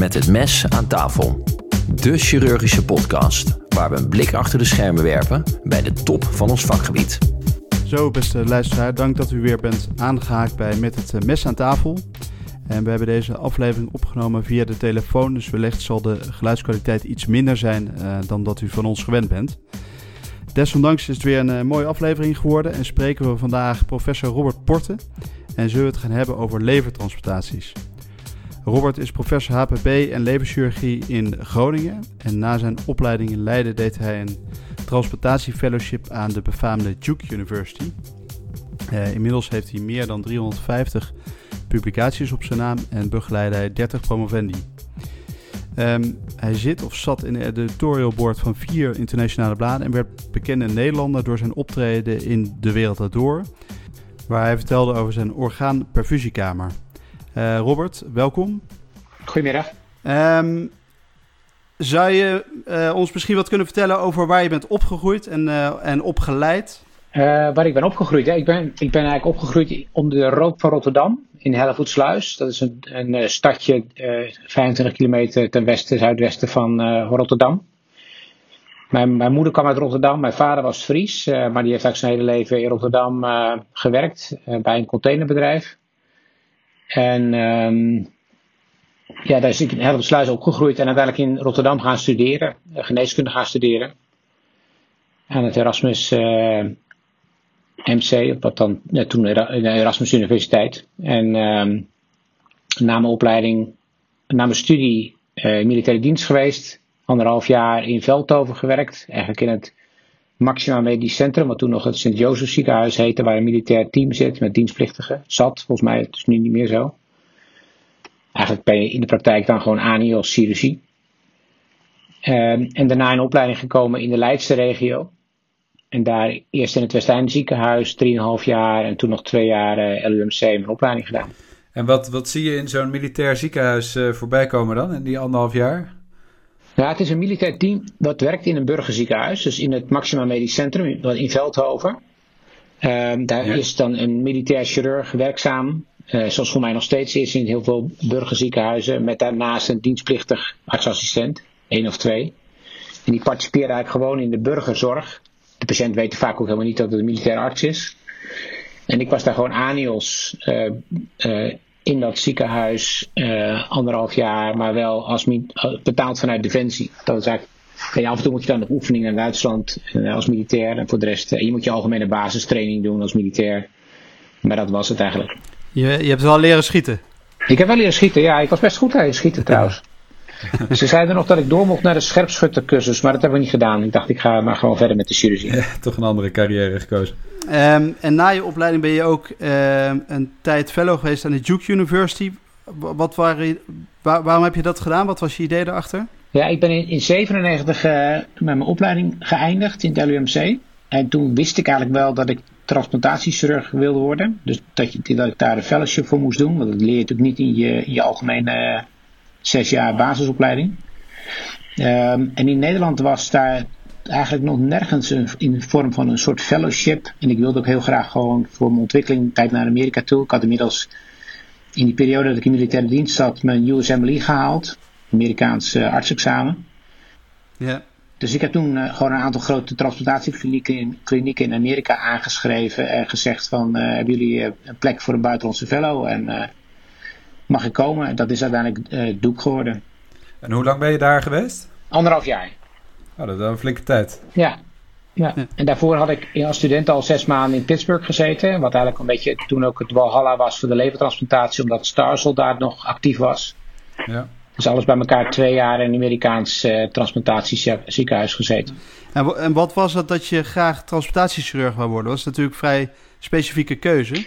Met het mes aan tafel. De chirurgische podcast waar we een blik achter de schermen werpen bij de top van ons vakgebied. Zo, beste luisteraar, dank dat u weer bent aangehaakt bij Met het eh, mes aan tafel. En we hebben deze aflevering opgenomen via de telefoon, dus wellicht zal de geluidskwaliteit iets minder zijn uh, dan dat u van ons gewend bent. Desondanks is het weer een uh, mooie aflevering geworden en spreken we vandaag professor Robert Porte en zullen we het gaan hebben over levertransplantaties. Robert is professor HPB en leverchirurgie in Groningen. En na zijn opleiding in Leiden deed hij een transplantatiefellowship aan de befaamde Duke University. Uh, inmiddels heeft hij meer dan 350 publicaties op zijn naam en begeleidde hij 30 promovendi. Um, hij zit of zat in het editorial board van vier internationale bladen en werd bekend in Nederland door zijn optreden in De Wereld Door, waar hij vertelde over zijn orgaanperfusiekamer. Uh, Robert, welkom. Goedemiddag. Um, zou je uh, ons misschien wat kunnen vertellen over waar je bent opgegroeid en, uh, en opgeleid? waar ik ben opgegroeid? Hè? Ik, ben, ik ben eigenlijk opgegroeid onder de rook van Rotterdam in Hellevoetsluis. Dat is een, een stadje 25 kilometer ten westen, zuidwesten van Rotterdam. Mijn, mijn, moeder kwam uit Rotterdam, mijn vader was Fries, maar die heeft eigenlijk zijn hele leven in Rotterdam gewerkt bij een containerbedrijf. En um, ja, daar is ik in Hellevoetsluis opgegroeid en uiteindelijk in Rotterdam gaan studeren, eh, geneeskunde gaan studeren. Aan het Erasmus uh, eh, MC, wat dan ja, toen de Erasmus Universiteit. En um, na mijn opleiding, na mijn studie uh, militaire dienst geweest. Anderhalf jaar in Veldhoven gewerkt. Eigenlijk in het Maxima Medisch Centrum, wat toen nog het Sint-Jozef ziekenhuis heette, waar een militair team zit met dienstplichtigen. Zat, volgens mij, het is nu niet meer zo. Eigenlijk ben je in de praktijk dan gewoon ANIOS chirurgie. Um, en daarna een opleiding gekomen in de Leidse regio. En daar eerst in het Westeinde ziekenhuis 3,5 jaar en toen nog twee jaar eh, LUMC mijn opleiding gedaan. En wat, wat zie je in zo'n militair ziekenhuis uh, voorbij komen dan, in die anderhalf jaar? Ja, het is een militair team dat werkt in een burgerziekenhuis, dus in het Maxima Medisch Centrum in Veldhoven. Uh, daar ja. is dan een militair chirurg werkzaam, uh, zoals voor mij nog steeds is in heel veel burgerziekenhuizen, met daarnaast een dienstplichtig artsassistent, één of twee. En die participeren eigenlijk gewoon in de burgerzorg. De patiënt weet vaak ook helemaal niet dat het een militair arts is. En ik was daar gewoon ANIOS uh, uh, in dat ziekenhuis uh, anderhalf jaar, maar wel als betaald vanuit Defensie. Dat is eigenlijk, en af en toe moet je dan nog oefeningen in Duitsland uh, als militair. En voor de rest, je moet je algemene basistraining doen als militair. Maar dat was het eigenlijk. Je, je hebt wel leren schieten? Ik heb wel leren schieten, ja. Ik was best goed in schieten trouwens. Ze zeiden nog dat ik door mocht naar de scherpschuttercursus, maar dat hebben we niet gedaan. Ik dacht, ik ga maar gewoon verder met de chirurgie. Ja, toch een andere carrière gekozen. Um, en na je opleiding ben je ook um, een tijd fellow geweest aan de Duke University. Wat waren, waar, waarom heb je dat gedaan? Wat was je idee daarachter? Ja, ik ben in 1997 uh, met mijn opleiding geëindigd in het LUMC. En toen wist ik eigenlijk wel dat ik transplantatiechirurg wilde worden. Dus dat, je, dat ik daar een fellowship voor moest doen. Want dat leer je natuurlijk niet in je, in je algemene zes jaar basisopleiding. Um, en in Nederland was daar eigenlijk nog nergens een, in de vorm van een soort fellowship. En ik wilde ook heel graag gewoon voor mijn ontwikkeling tijd naar Amerika toe. Ik had inmiddels in die periode dat ik in militaire dienst zat mijn USMLE gehaald. Amerikaans uh, artsexamen. Ja. Dus ik heb toen uh, gewoon een aantal grote transplantatieklinieken in, klinieken in Amerika aangeschreven en gezegd van uh, hebben jullie een plek voor een buitenlandse fellow en mag ik komen. Dat is uiteindelijk Doek geworden. En hoe lang ben je daar geweest? Anderhalf jaar. Oh, dat is wel een flinke tijd. Ja. ja. En daarvoor had ik als student al zes maanden in Pittsburgh gezeten. Wat eigenlijk een beetje toen ook het Walhalla was voor de levertransplantatie. Omdat Starsel daar nog actief was. Ja. Dus alles bij elkaar twee jaar in een Amerikaans uh, transplantatieziekenhuis gezeten. En, en wat was het dat je graag transplantatiechirurg wou worden? Dat was natuurlijk een vrij specifieke keuze.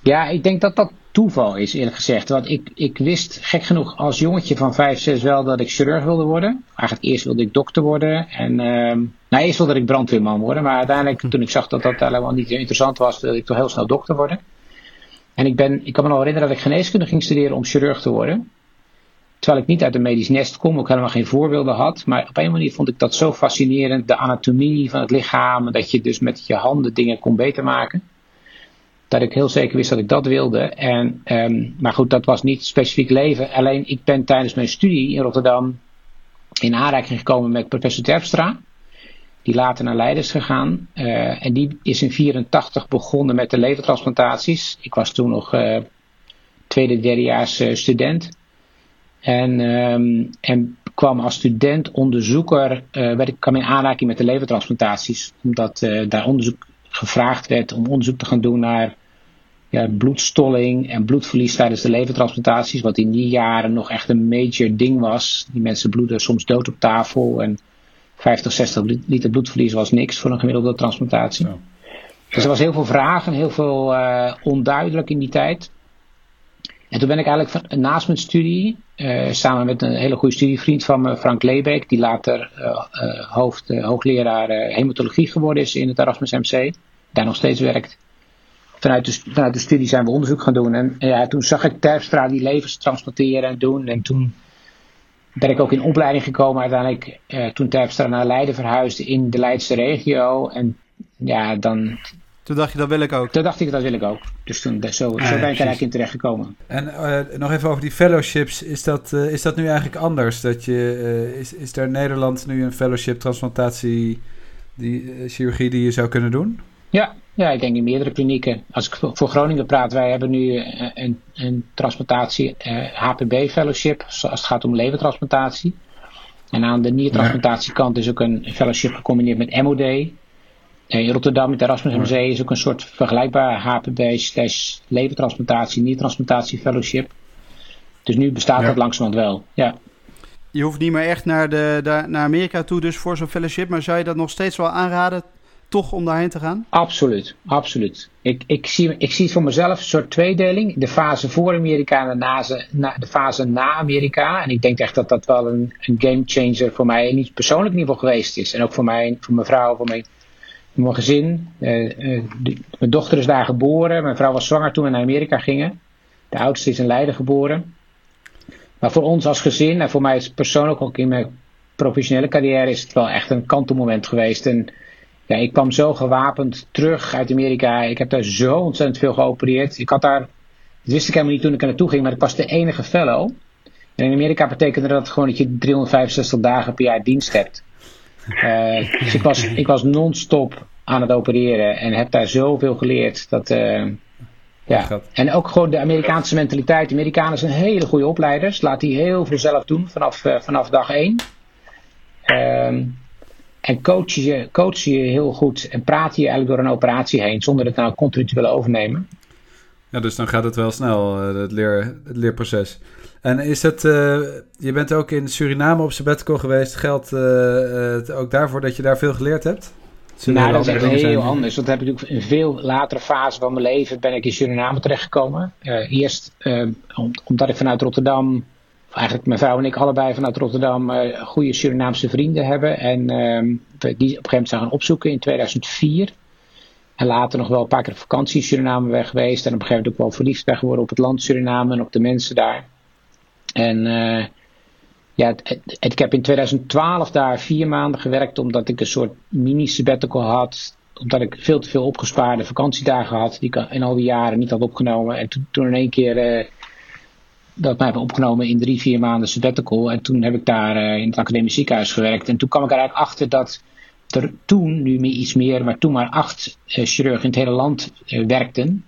Ja, ik denk dat dat toeval is, eerlijk gezegd. Want ik, ik wist gek genoeg als jongetje van 5, 6 wel dat ik chirurg wilde worden. Eigenlijk eerst wilde ik dokter worden. En uh, nou, eerst wilde ik brandweerman worden. Maar uiteindelijk, toen ik zag dat dat helemaal niet interessant was, wilde ik toch heel snel dokter worden. En ik, ben, ik kan me nog herinneren dat ik geneeskunde ging studeren om chirurg te worden. Terwijl ik niet uit een medisch nest kom, ook helemaal geen voorbeelden had. Maar op een manier vond ik dat zo fascinerend. De anatomie van het lichaam. Dat je dus met je handen dingen kon beter maken dat ik heel zeker wist dat ik dat wilde. En, ehm, maar goed, dat was niet specifiek leven. Alleen ik ben tijdens mijn studie in Rotterdam in aanraking gekomen met professor Terpstra. Die later naar Leiden is gegaan. Uh, en die is in 84 begonnen met de levertransplantaties. Ik was toen nog uh, tweede, derdejaars uh, student. En, um, en kwam als student onderzoeker, werd ik kwam in aanraking met de levertransplantaties. Omdat daar onderzoek gevraagd werd om onderzoek te gaan doen naar ja, bloedstolling en bloedverlies tijdens de levertransplantaties. Wat in die jaren nog echt een major ding was. Die mensen bloeden soms dood op tafel. En 50, 60 liter bloedverlies was niks voor een gemiddelde transplantatie. Dus er was heel veel vragen, heel veel uh, onduidelijk in die tijd. En toen ben ik eigenlijk van, naast mijn studie, uh, samen met een hele goede studievriend van me, Frank Lebeek, die later uh, hoofd, hoogleraar hematologie geworden is in het Erasmus MC, daar nog steeds werkt. Vanuit de, vanuit de studie zijn we onderzoek gaan doen. En ja, toen zag ik Terpstra die levens transplanteren en doen. En toen ben ik ook in opleiding gekomen uiteindelijk uh, toen Terpstra naar Leiden verhuisde in de Leidse regio. En ja, dan... Toen dacht je, dat wil ik ook. Toen dacht ik, dat wil ik ook. Dus toen, zo, zo ben ik eigenlijk in terecht gekomen. En uh, nog even over die fellowships. Is dat, uh, is dat nu eigenlijk anders? Dat je, is, is er in Nederland nu een fellowship transplantatie, die, chirurgie die je zou kunnen doen? Ja, ja, ik denk in meerdere klinieken. Als ik voor Groningen praat, wij hebben nu een, een transplantatie uh, HPB fellowship, als het gaat om levertransplantatie. En aan de niertransplantatiekant is ook een fellowship gecombineerd met MOD. In Rotterdam, met Erasmus MC, is ook een soort vergelijkbaar HPB slash levertransplantatie, niertransplantatie fellowship. Dus nu bestaat ja. dat langzamerhand wel, ja. Je hoeft niet meer echt naar, de, naar Amerika toe dus voor zo'n fellowship, maar zou je dat nog steeds wel aanraden toch om daarheen te gaan? Absoluut, absoluut. Ik, ik, zie, ik zie voor mezelf een soort tweedeling. De fase voor Amerika en de, na, de fase na Amerika. En ik denk echt dat dat wel een, een game changer voor mij, persoonlijk in ieder geval geweest is. En ook voor, mij, voor mijn vrouw, voor mijn, mijn gezin. Uh, de, mijn dochter is daar geboren. Mijn vrouw was zwanger toen we naar Amerika gingen. De oudste is in Leiden geboren. Maar voor ons als gezin en voor mij persoonlijk ook in mijn professionele carrière is het wel echt een kantelmoment geweest. En ja, ik kwam zo gewapend terug uit Amerika. Ik heb daar zo ontzettend veel geopereerd. Ik had daar, dat wist ik helemaal niet toen ik er naartoe ging, maar ik was de enige fellow. En in Amerika betekende dat gewoon dat je 365 dagen per jaar dienst hebt. Uh, dus ik was, ik was non-stop aan het opereren en heb daar zoveel geleerd. Dat, uh, ja. En ook gewoon de Amerikaanse mentaliteit. De Amerikanen zijn hele goede opleiders. Laat die heel veel zelf doen vanaf, uh, vanaf dag één. Ehm, en coach je, coach je heel goed en praat je eigenlijk door een operatie heen zonder het nou continu te willen overnemen. Ja, dus dan gaat het wel snel, het, leer, het leerproces. En is het, uh, je bent ook in Suriname op sabbatical geweest. Geldt uh, ook daarvoor dat je daar veel geleerd hebt? Nou, dat is echt heel zijn. anders. Dat heb ik natuurlijk in veel latere fase van mijn leven ben ik in Suriname terechtgekomen. Uh, eerst om, omdat ik vanuit Rotterdam eigenlijk mijn vrouw en ik allebei vanuit Rotterdam uh, goede Surinaamse vrienden hebben. En uh, die op een gegeven moment zijn gaan opzoeken in 2004. En later nog wel een paar keer vakantie in Suriname weg geweest. En op een gegeven moment ook wel verliefd weg geworden op het land Suriname en op de mensen daar. En uh, ja, ik heb in 2012 daar vier maanden gewerkt omdat ik een soort mini-sabbatical had. Omdat ik veel te veel opgespaarde vakantiedagen had die ik in al die jaren niet had opgenomen. En toen, toen in één keer dat mij hebben opgenomen in drie, vier maanden sabbatical. En toen heb ik daar uh, in het academisch ziekenhuis gewerkt. En toen kwam ik er eigenlijk achter dat er toen, nu iets meer, maar toen maar acht uh, chirurgen in het hele land uh, werkten.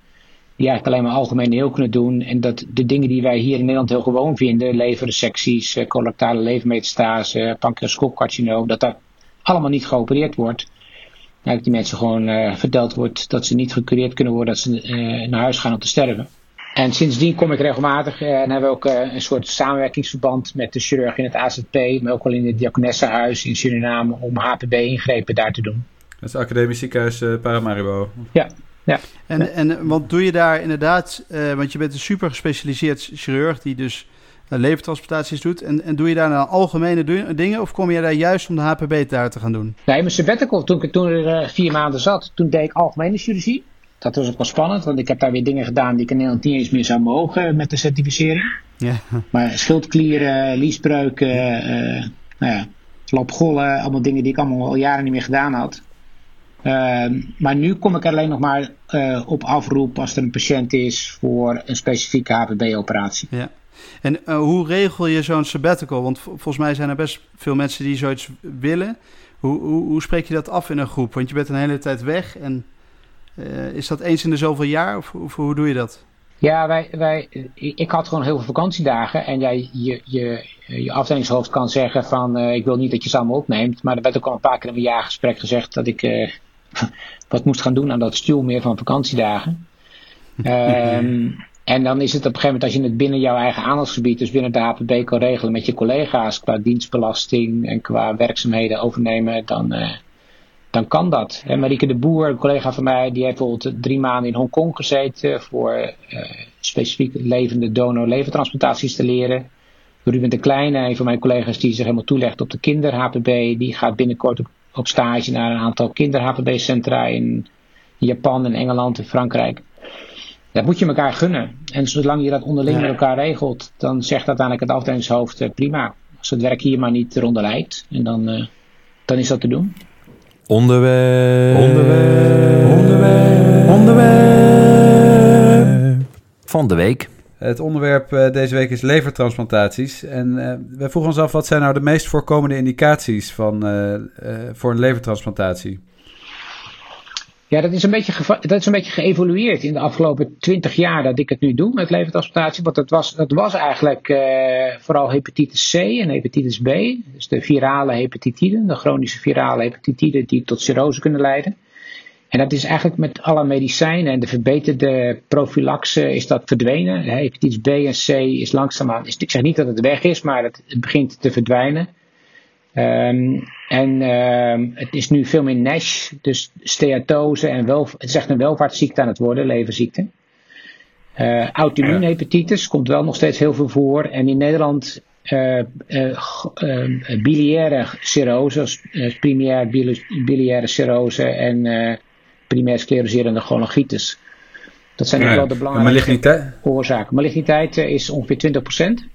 Die eigenlijk alleen maar algemeen heel kunnen doen. En dat de dingen die wij hier in Nederland heel gewoon vinden, leverresecties, colorectale levermetastase, pancreascoopcarcinoom, dat dat allemaal niet geopereerd wordt. Eigenlijk die mensen gewoon verteld wordt dat ze niet gecureerd kunnen worden, dat ze naar huis gaan om te sterven. En sindsdien kom ik regelmatig eh, en hebben we ook eh, een soort samenwerkingsverband met de chirurg in het AZP, maar ook wel in het Diakonessenhuis in Suriname om HPB-ingrepen daar te doen. Dat is het Academisch Ziekenhuis uh, Paramaribo. Ja, ja. En, en wat doe je daar inderdaad, uh, want je bent een super gespecialiseerd chirurg die dus uh, levertransplantaties doet. En, en doe je daar nou algemene dingen of kom je daar juist om de HPB daar te gaan doen? Nee, mijn sabbatical, toen ik toen er vier maanden zat, toen deed ik algemene chirurgie dat was ook wel spannend, want ik heb daar weer dingen gedaan die ik in Nederland niet eens meer zou mogen met de certificering. Ja. Maar schildklieren, liesbreuken, uh, nou ja, allemaal dingen die ik allemaal al jaren niet meer gedaan had. Ehm, maar nu kom ik er alleen nog maar uh, op afroep als er een patiënt is voor een specifieke HPB-operatie. Ja. En uh, hoe regel je zo'n sabbatical? Want volgens mij zijn er best veel mensen die zoiets willen. Hoe, hoe, hoe, spreek je dat af in een groep? Want je bent een hele tijd weg. En uh, is dat eens in de zoveel jaar? Of, of, hoe doe je dat? Ja, wij, wij, ik had gewoon heel veel vakantiedagen. En jij, je, je, je afdelingshoofd kan zeggen van ik wil niet dat je ze allemaal opneemt. Maar er werd ook al een paar keer in mijn jaargesprek gezegd dat ik wat moest gaan doen aan dat stuur meer van vakantiedagen. um, en dan is het op een gegeven moment, als je het binnen jouw eigen aandachtsgebied, dus binnen de HPB kan regelen met je collega's qua dienstbelasting en qua werkzaamheden overnemen, dan, uh, dan kan dat. En Marieke de Boer, een collega van mij, die heeft bijvoorbeeld drie maanden in Hongkong gezeten voor uh, specifiek levende donor levertransplantaties te leren. Ruben de Kleine, een van mijn collega's die zich helemaal toelegt op de kinder-HPB, die gaat binnenkort op op stage naar een aantal kinder-HPB-centra in Japan en Engeland en Frankrijk. Dat moet je elkaar gunnen. En zolang je dat onderling met elkaar regelt, dan zegt uiteindelijk het afdelingshoofd uh, prima. Als het werk hier maar niet eronder lijkt, en dan, uh, dan is dat te doen. Onderwerp. Onderwerp. Onderwerp. Onderwerp. Van de week. Het onderwerp uh, deze week is levertransplantaties. En uh, we vroegen ons af, wat zijn nou de meest voorkomende indicaties van, uh, voor een levertransplantatie? Ja, dat is, een beetje dat is een beetje geëvolueerd in de afgelopen twintig jaar dat ik het nu doe met levertransplantatie. Want dat was, dat was eigenlijk vooral hepatitis C en hepatitis B. Dus de virale hepatitiden, de chronische virale hepatitiden die tot cirrose kunnen leiden. En dat is eigenlijk met alle medicijnen en de verbeterde profilaxe is dat verdwenen. Hepatitis B en C is langzaamaan, ik zeg niet dat het weg is, maar het, begint te verdwijnen. Um, en um, het is nu veel meer NASH, dus steatose en wel, het is echt een welvaartsziekte aan het worden, leverziekte. Uh, Auto-immuunhepatitis komt wel nog steeds heel veel voor. En in Nederland uh, uh, biliaire cirrose, primair biliaire cirrose en primair scleroserende choligitis. Dat zijn ja, wel de belangrijkste oorzaken. Maligniteit is ongeveer 20%.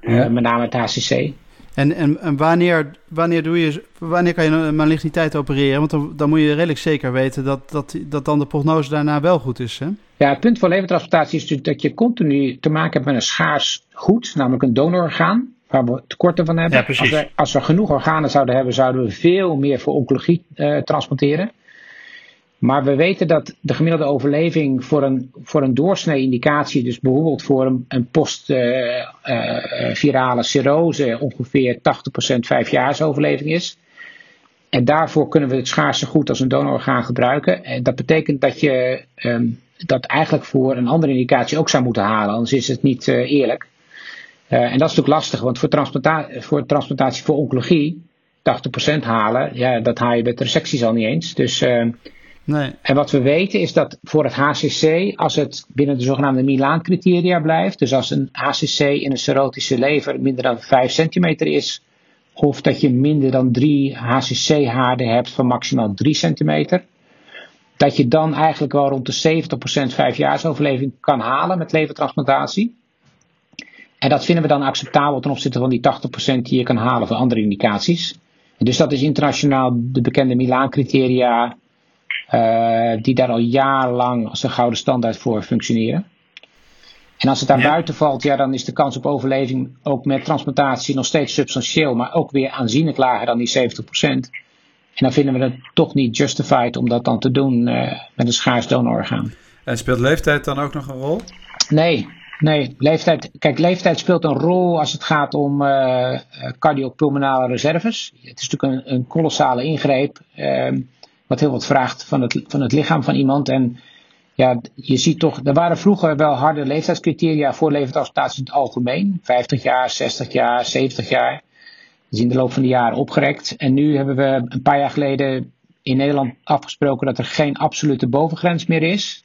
Ja. Met name het HCC. En, en, en, wanneer, wanneer, doe je, wanneer kan je een maligniteit opereren? Want dan, dan moet je redelijk zeker weten dat, dat, dat dan de prognose daarna wel goed is. Hè? Ja, het punt van levertransplantatie is natuurlijk dat je continu te maken hebt met een schaars goed, namelijk een donororgaan, waar we tekorten van hebben. Ja, als, we, als we genoeg organen zouden hebben, zouden we veel meer voor oncologie uh, transporteren. Maar we weten dat de gemiddelde overleving voor een, voor een doorsnee indicatie, dus bijvoorbeeld voor een, een post-virale uh, cirrose, ongeveer 80% vijfjaarsoverleving is. En daarvoor kunnen we het schaarse goed als een donororgaan gebruiken. En dat betekent dat je um, dat eigenlijk voor een andere indicatie ook zou moeten halen, anders is het niet uh, eerlijk. en dat is natuurlijk lastig, want voor, voor transplantatie voor oncologie, 80% halen, ja, dat haal je met resecties al niet eens. Dus Nee. En wat we weten is dat voor het HCC, als het binnen de zogenaamde Milaan-criteria blijft, dus als een HCC in een cirrotische lever minder dan 5 centimeter is, of dat je minder dan 3 HCC-haarden hebt van maximaal 3 centimeter, dat je dan eigenlijk wel rond de 70% vijfjaarsoverleving kan halen met levertransplantatie. En dat vinden we dan acceptabel ten opzichte van die 80% die je kan halen voor andere indicaties. Dus dat is internationaal de bekende Milaan-criteria die daar al jarenlang als een gouden standaard voor functioneren. En als het daar ja. buiten valt, ja, dan is de kans op overleving ook met transplantatie nog steeds substantieel, maar ook weer aanzienlijk lager dan die 70%. En dan vinden we het toch niet justified om dat dan te doen uh, met een schaars donororgaan. En speelt leeftijd dan ook nog een rol? Nee, nee. Leeftijd, kijk, leeftijd speelt een rol als het gaat om uh, cardiopulmonale reserves. Het is natuurlijk een, een kolossale ingreep. Uh, wat heel wat vraagt van het, van het lichaam van iemand. En ja, je ziet toch, er waren vroeger wel harde leeftijdscriteria voor levertransplantaties in het algemeen. 50 jaar, 60 jaar, 70 jaar. Dat is in de loop van de jaren opgerekt. En nu hebben we een paar jaar geleden in Nederland afgesproken dat er geen absolute bovengrens meer is.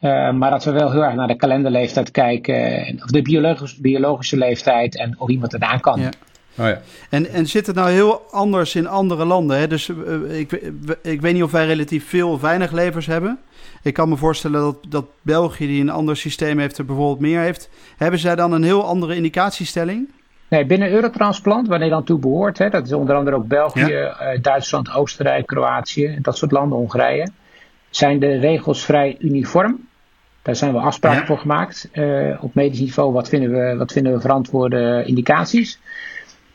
Uh, maar dat we wel heel erg naar de kalenderleeftijd kijken, of de biologische, biologische leeftijd en of iemand het aan kan. Ja. Oh ja. en, en zit het nou heel anders in andere landen? Hè? Dus uh, ik, ik weet niet of wij relatief veel of weinig levers hebben. Ik kan me voorstellen dat, dat België, die een ander systeem heeft, er bijvoorbeeld meer heeft. Hebben zij dan een heel andere indicatiestelling? Nee, binnen Eurotransplant, waar Nederland toe behoort, hè, dat is onder andere ook België, eh, Duitsland, Oostenrijk, Kroatië, dat soort landen, Hongarije, zijn de regels vrij uniform. Daar zijn we afspraken Ja. voor gemaakt. eh, op medisch niveau, wat vinden, we, wat vinden we verantwoorde indicaties.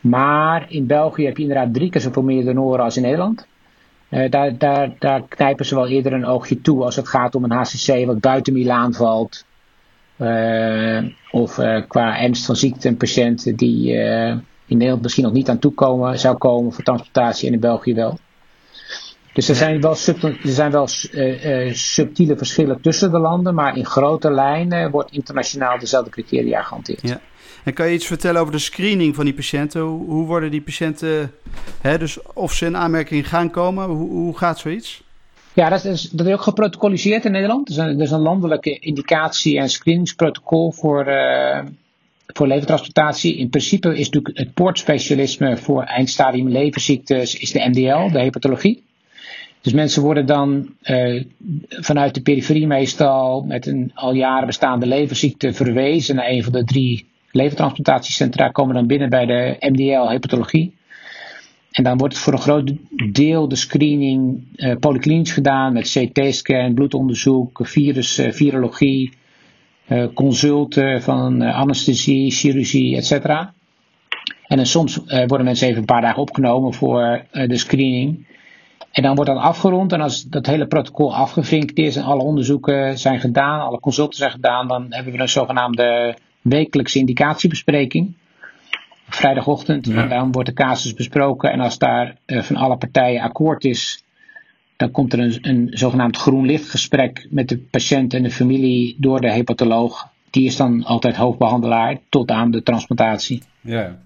Maar in België heb je inderdaad drie keer zoveel meer donoren als in Nederland. Eh, daar, daar, daar knijpen ze wel eerder een oogje toe als het gaat om een HCC wat buiten Milaan valt. Eh, of eh, qua ernst van ziekte een patiënt die in Nederland misschien nog niet aan toekomen zou komen voor transplantatie en in België wel. Dus er zijn wel, er zijn wel subtiele verschillen tussen de landen, maar in grote lijnen wordt internationaal dezelfde criteria gehanteerd. Ja. En kan je iets vertellen over de screening van die patiënten? Hoe, worden die patiënten, hè, dus of ze in aanmerking gaan komen, hoe, hoe gaat zoiets? Ja, dat is, dat is ook geprotocoliseerd in Nederland. Er is een, er is een landelijke indicatie- en screeningsprotocol voor, eh, voor levertransplantatie. In principe is natuurlijk het poortspecialisme voor eindstadium leverziektes is de MDL, de hepatologie. Dus mensen worden dan eh, vanuit de periferie meestal met een al jaren bestaande leverziekte verwezen naar een van de drie levertransplantatiecentra, komen dan binnen bij de MDL hepatologie. En dan wordt voor een groot deel de screening eh polyklinisch gedaan met CT-scan, bloedonderzoek, virus, eh, virologie, eh, consulten van anesthesie, chirurgie, etc. En dan soms worden mensen even een paar dagen opgenomen voor de screening. En dan wordt dat afgerond. En als dat hele protocol afgevinkt is en alle onderzoeken zijn gedaan, alle consulten zijn gedaan, dan hebben we een zogenaamde wekelijkse indicatiebespreking. Vrijdagochtend. Ja. En dan wordt de casus besproken. En als daar eh, van alle partijen akkoord is, dan komt er een, een zogenaamd groen lichtgesprek met de patiënt en de familie door de hepatoloog. Die is dan altijd hoofdbehandelaar tot aan de transplantatie. Ja.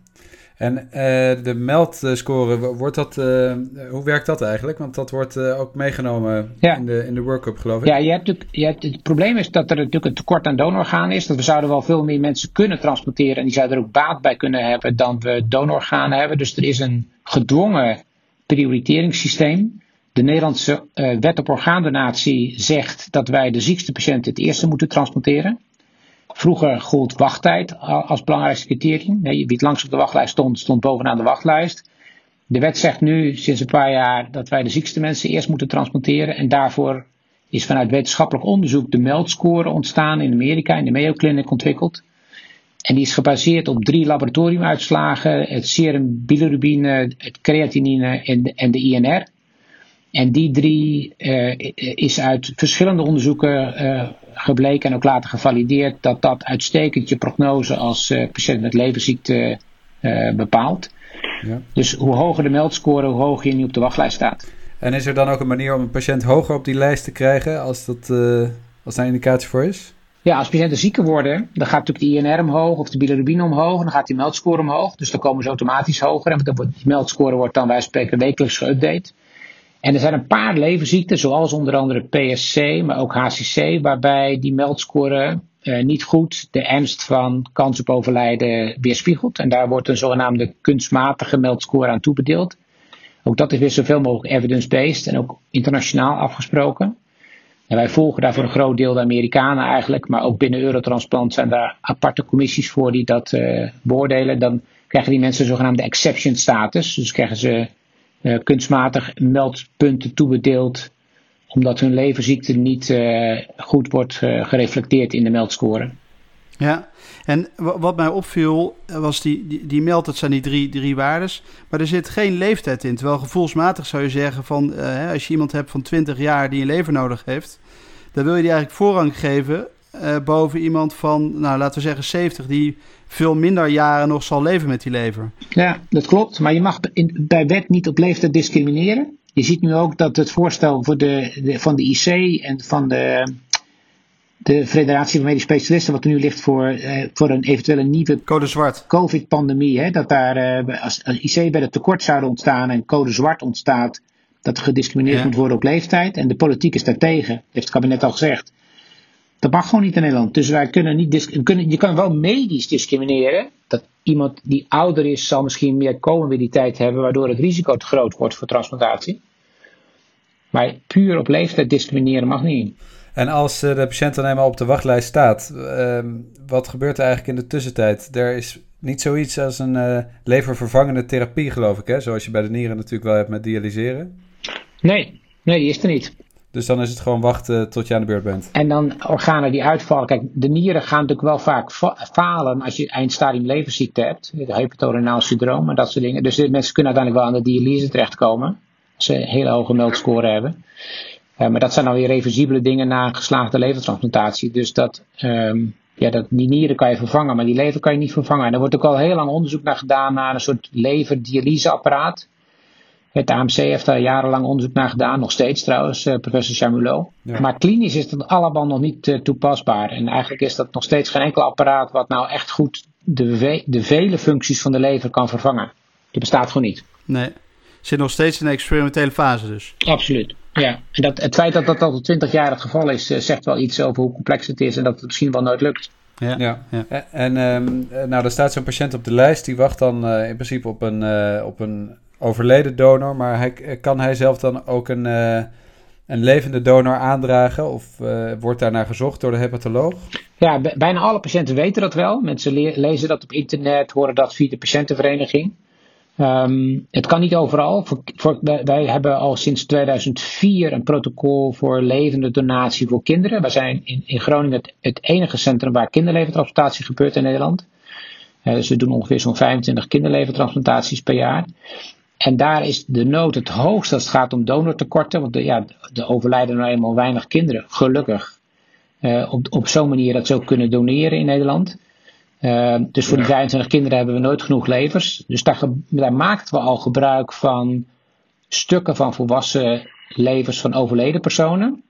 En eh, de meldscore, wo- wordt dat, eh, hoe werkt dat eigenlijk? Want dat wordt eh, ook meegenomen Ja. in, de, in de workup, geloof ik. Ja, je hebt je hebt, het probleem is dat er natuurlijk een tekort aan donororganen is. Dat we zouden wel veel meer mensen kunnen transporteren. En die zouden er ook baat bij kunnen hebben dan we donororganen hebben. Dus er is een gedwongen prioriteringssysteem. De Nederlandse wet op orgaandonatie zegt dat wij de ziekste patiënten het eerste moeten transporteren. Vroeger gold wachttijd als belangrijkste criterium. Wie het langst op de wachtlijst stond, stond bovenaan de wachtlijst. De wet zegt nu sinds een paar jaar dat wij de ziekste mensen eerst moeten transporteren. En daarvoor is vanuit wetenschappelijk onderzoek de meldscore ontstaan in Amerika, in de Mayo Clinic ontwikkeld. En die is gebaseerd op drie laboratoriumuitslagen: het serum bilirubine, het creatinine en de, INR. En die drie eh, is uit verschillende onderzoeken eh, gebleken en ook later gevalideerd dat dat uitstekend je prognose als eh, patiënt met leverziekte eh, bepaalt. Ja. Dus hoe hoger de meldscore, hoe hoger je nu op de wachtlijst staat. En is er dan ook een manier om een patiënt hoger op die lijst te krijgen als, dat, eh, als daar indicatie voor is? Ja, als patiënten zieker worden, dan gaat natuurlijk de INR omhoog of de bilirubine omhoog. En dan gaat die meldscore omhoog. Dus dan komen ze automatisch hoger. En die meldscore wordt dan wij spreken wekelijks geüpdate. En er zijn een paar leverziekten, zoals onder andere PSC, maar ook HCC, waarbij die meldscore eh, niet goed de ernst van kans op overlijden weerspiegelt. En daar wordt een zogenaamde kunstmatige meldscore aan toebedeeld. Ook dat is weer zoveel mogelijk evidence-based en ook internationaal afgesproken. En wij volgen daar voor een groot deel de Amerikanen eigenlijk, maar ook binnen Eurotransplant zijn daar aparte commissies voor die dat eh, beoordelen. Dan krijgen die mensen zogenaamde exception status. Dus krijgen ze eh, kunstmatig meldpunten toebedeeld, omdat hun leverziekte niet eh, goed wordt eh, gereflecteerd in de meldscore. Ja, en wa- wat mij opviel was die, die, die meld, dat zijn die drie, drie waardes, maar er zit geen leeftijd in. Terwijl gevoelsmatig zou je zeggen van, als je iemand hebt van 20 jaar die een lever nodig heeft, dan wil je die eigenlijk voorrang geven eh, boven iemand van, nou laten we zeggen 70, die veel minder jaren nog zal leven met die lever. Ja, dat klopt. Maar je mag in, bij wet niet op leeftijd discrimineren. Je ziet nu ook dat het voorstel voor de, de, van de IC en van de, de Federatie van Medisch Specialisten, wat er nu ligt voor, eh, voor een eventuele nieuwe Code zwart. COVID-pandemie, hè, dat daar eh, als, als IC bij het tekort zouden ontstaan en code zwart ontstaat, dat er gediscrimineerd Ja. moet worden op leeftijd. En de politiek is daartegen, heeft het kabinet al gezegd. Dat mag gewoon niet in Nederland. Dus wij kunnen niet kunnen, je kan wel medisch discrimineren. Dat iemand die ouder is, zal misschien meer comorbiditeit hebben, waardoor het risico te groot wordt voor transplantatie. Maar puur op leeftijd discrimineren mag niet. En als eh, de patiënt dan eenmaal op de wachtlijst staat, ehm, wat gebeurt er eigenlijk in de tussentijd? Er is niet zoiets als een uh, leververvangende therapie, geloof ik, hè? Zoals je bij de nieren natuurlijk wel hebt met dialyseren. Nee, nee, die is er niet. Dus dan is het gewoon wachten tot je aan de beurt bent. En dan organen die uitvallen. Kijk, de nieren gaan natuurlijk wel vaak falen als je eindstadium leverziekte hebt. Hepatorenaal syndroom en dat soort dingen. Dus mensen kunnen uiteindelijk wel aan de dialyse terechtkomen. Als ze een hele hoge meldscore hebben. Maar dat zijn dan weer reversibele dingen na een geslaagde levertransplantatie. Dus dat, um, ja, dat, die nieren kan je vervangen, maar die lever kan je niet vervangen. En er wordt ook al heel lang onderzoek naar gedaan naar een soort leverdialyseapparaat. Het AMC heeft daar jarenlang onderzoek naar gedaan, nog steeds trouwens, uh, professor Chamulot. Maar klinisch is dat allemaal nog niet uh, toepasbaar. En eigenlijk is dat nog steeds geen enkel apparaat wat nou echt goed de, de vele functies van de lever kan vervangen. Die bestaat gewoon niet. Nee, zit nog steeds in de experimentele fase dus. Absoluut. Ja, en dat, het feit dat dat al 20 jaar het geval is, uh, zegt wel iets over hoe complex het is en dat het misschien wel nooit lukt. Ja, ja. ja. En um, nou, er staat zo'n patiënt op de lijst, die wacht dan in principe op een, op een overleden donor, maar kan hij zelf dan ook een, uh, een levende donor aandragen of uh, wordt daarnaar gezocht door de hepatoloog? Ja, bijna alle patiënten weten dat wel. Mensen le lezen dat op internet, horen dat via de patiëntenvereniging. Um, het kan niet overal. Voor, wij hebben al sinds 2004 een protocol voor levende donatie voor kinderen. Wij zijn in, in Groningen het, enige centrum waar kinderleventransplantatie gebeurt in Nederland. Uh, dus doen ongeveer zo'n 25 kinderleventransplantaties per jaar. En daar is de nood het hoogst als het gaat om donortekorten. Want de, ja, de overlijden nou eenmaal weinig kinderen, gelukkig. Uh, op op zo'n manier dat ze ook kunnen doneren in Nederland. Uh, dus voor die 25 kinderen hebben we nooit genoeg levers. Dus daar, daar maakten we al gebruik van stukken van volwassen levers van overleden personen.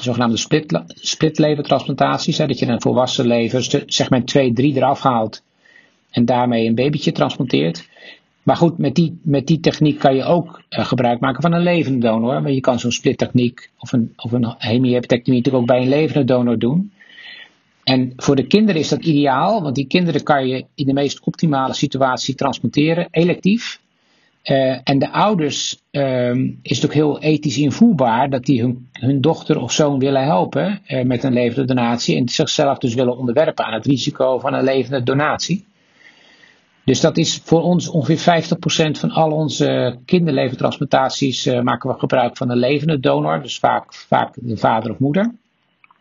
Zogenaamde split, splitlevertransplantaties. Hè, dat je een volwassen lever, segment 2, 3 eraf haalt. En daarmee een babytje transplanteert. Maar goed, met die, met die techniek kan je ook uh, gebruik maken van een levende donor. Maar je kan zo'n splittechniek of een, of een hemihepatectomie natuurlijk ook bij een levende donor doen. En voor de kinderen is dat ideaal, want die kinderen kan je in de meest optimale situatie transporteren, electief. Uh, en de ouders uh, is het ook heel ethisch invoerbaar dat die hun, hun dochter of zoon willen helpen uh, met een levende donatie. En zichzelf dus willen onderwerpen aan het risico van een levende donatie. Dus dat is voor ons ongeveer 50% van al onze kinderleventransplantaties uh, maken we gebruik van een levende donor, dus vaak, vaak de vader of moeder.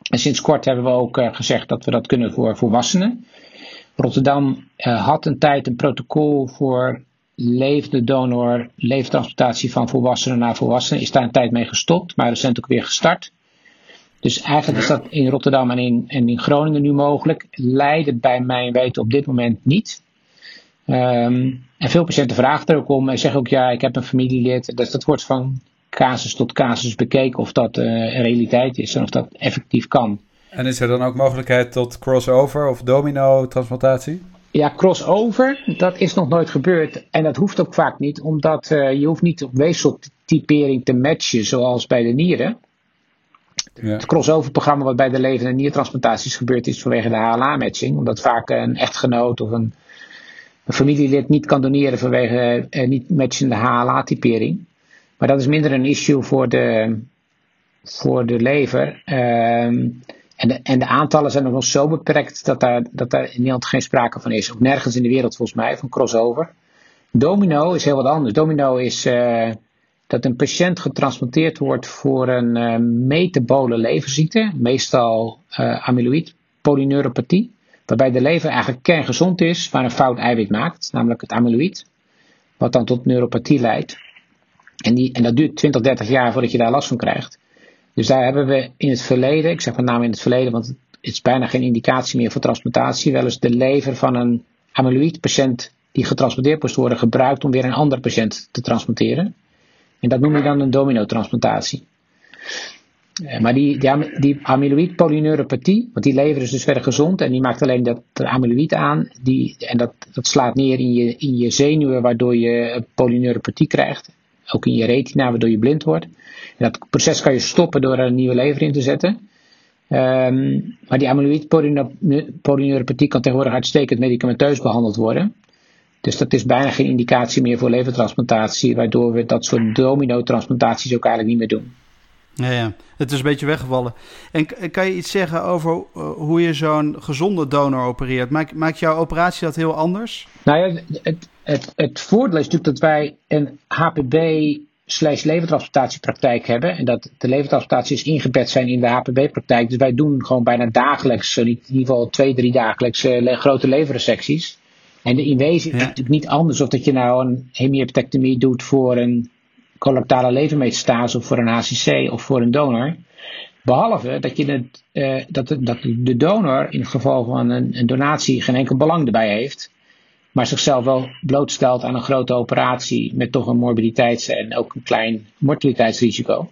En sinds kort hebben we ook uh, gezegd dat we dat kunnen voor volwassenen. Rotterdam uh, had een tijd een protocol voor levende donor, leventransplantatie van volwassenen naar volwassenen. Is daar een tijd mee gestopt, maar recent ook weer gestart. Dus eigenlijk is dat in Rotterdam en in, en in Groningen nu mogelijk. Leiden bij mijn weten op dit moment niet. Um, en veel patiënten vragen er ook om en zeggen ook ja, ik heb een familielid. Dus dat wordt van casus tot casus bekeken of dat uh, een realiteit is en of dat effectief kan. En is er dan ook mogelijkheid tot crossover of domino-transplantatie? Ja, crossover, dat is nog nooit gebeurd. En dat hoeft ook vaak niet, omdat uh, je hoeft niet op weefseltypering te matchen zoals bij de nieren. Ja. Het crossover-programma wat bij de levende niertransplantaties gebeurt is vanwege de HLA-matching. Omdat vaak een echtgenoot of een een familielid niet kan doneren vanwege uh, niet matchende HLA-typering. Maar dat is minder een issue voor de, voor de lever. Um, en, de, en de aantallen zijn nog wel zo beperkt dat daar, dat daar in Nederland geen sprake van is. Ook nergens in de wereld volgens mij, van crossover. Domino is heel wat anders. Domino is uh, dat een patiënt getransplanteerd wordt voor een uh, metabole leverziekte, meestal uh, amyloïd polyneuropathie. Waarbij de lever eigenlijk kerngezond is, maar een fout eiwit maakt, namelijk het amyloïd. Wat dan tot neuropathie leidt. En, die, en dat duurt 20, 30 jaar voordat je daar last van krijgt. Dus daar hebben we in het verleden, ik zeg met name in het verleden, want het is bijna geen indicatie meer voor transplantatie, wel eens de lever van een amyloïd patiënt die getransplanteerd moest worden gebruikt om weer een andere patiënt te transporteren. En dat noem je dan een domino-transplantatie. Eh, maar die, die, die amyloïd polyneuropathie, want die lever is dus verder gezond en die maakt alleen dat amyloïd aan. Die, en dat, dat slaat neer in je, in je zenuwen, waardoor je polyneuropathie krijgt. Ook in je retina, waardoor je blind wordt. Dat proces kan je stoppen door er een nieuwe lever in te zetten. Um, maar die amyloïd polyneuropathie kan tegenwoordig uitstekend medicamenteus behandeld worden. Dus dat is bijna geen indicatie meer voor levertransplantatie, waardoor we dat soort domino-transplantaties ook eigenlijk niet meer doen. Ja, ja, het is een beetje weggevallen. En kan je iets zeggen over uh, hoe je zo'n gezonde donor opereert? Maakt, maakt jouw operatie dat heel anders? Nou ja, het, het, het voordeel is natuurlijk dat wij een HPB slash levertransplantatiepraktijk hebben. En dat de levertransplantaties ingebed zijn in de HPB-praktijk. Dus wij doen gewoon bijna dagelijks, in ieder geval twee, drie dagelijks, uh, grote leverresecties. En de inwezen ja. is natuurlijk niet anders of dat je nou een hemieptectomie doet voor een colorectale levermetastase of voor een HCC of voor een donor. Behalve dat, je het, uh, dat, de, dat de donor in het geval van een, een, donatie geen enkel belang erbij heeft. Maar zichzelf wel blootstelt aan een grote operatie met toch een morbiditeits- en ook een klein mortaliteitsrisico.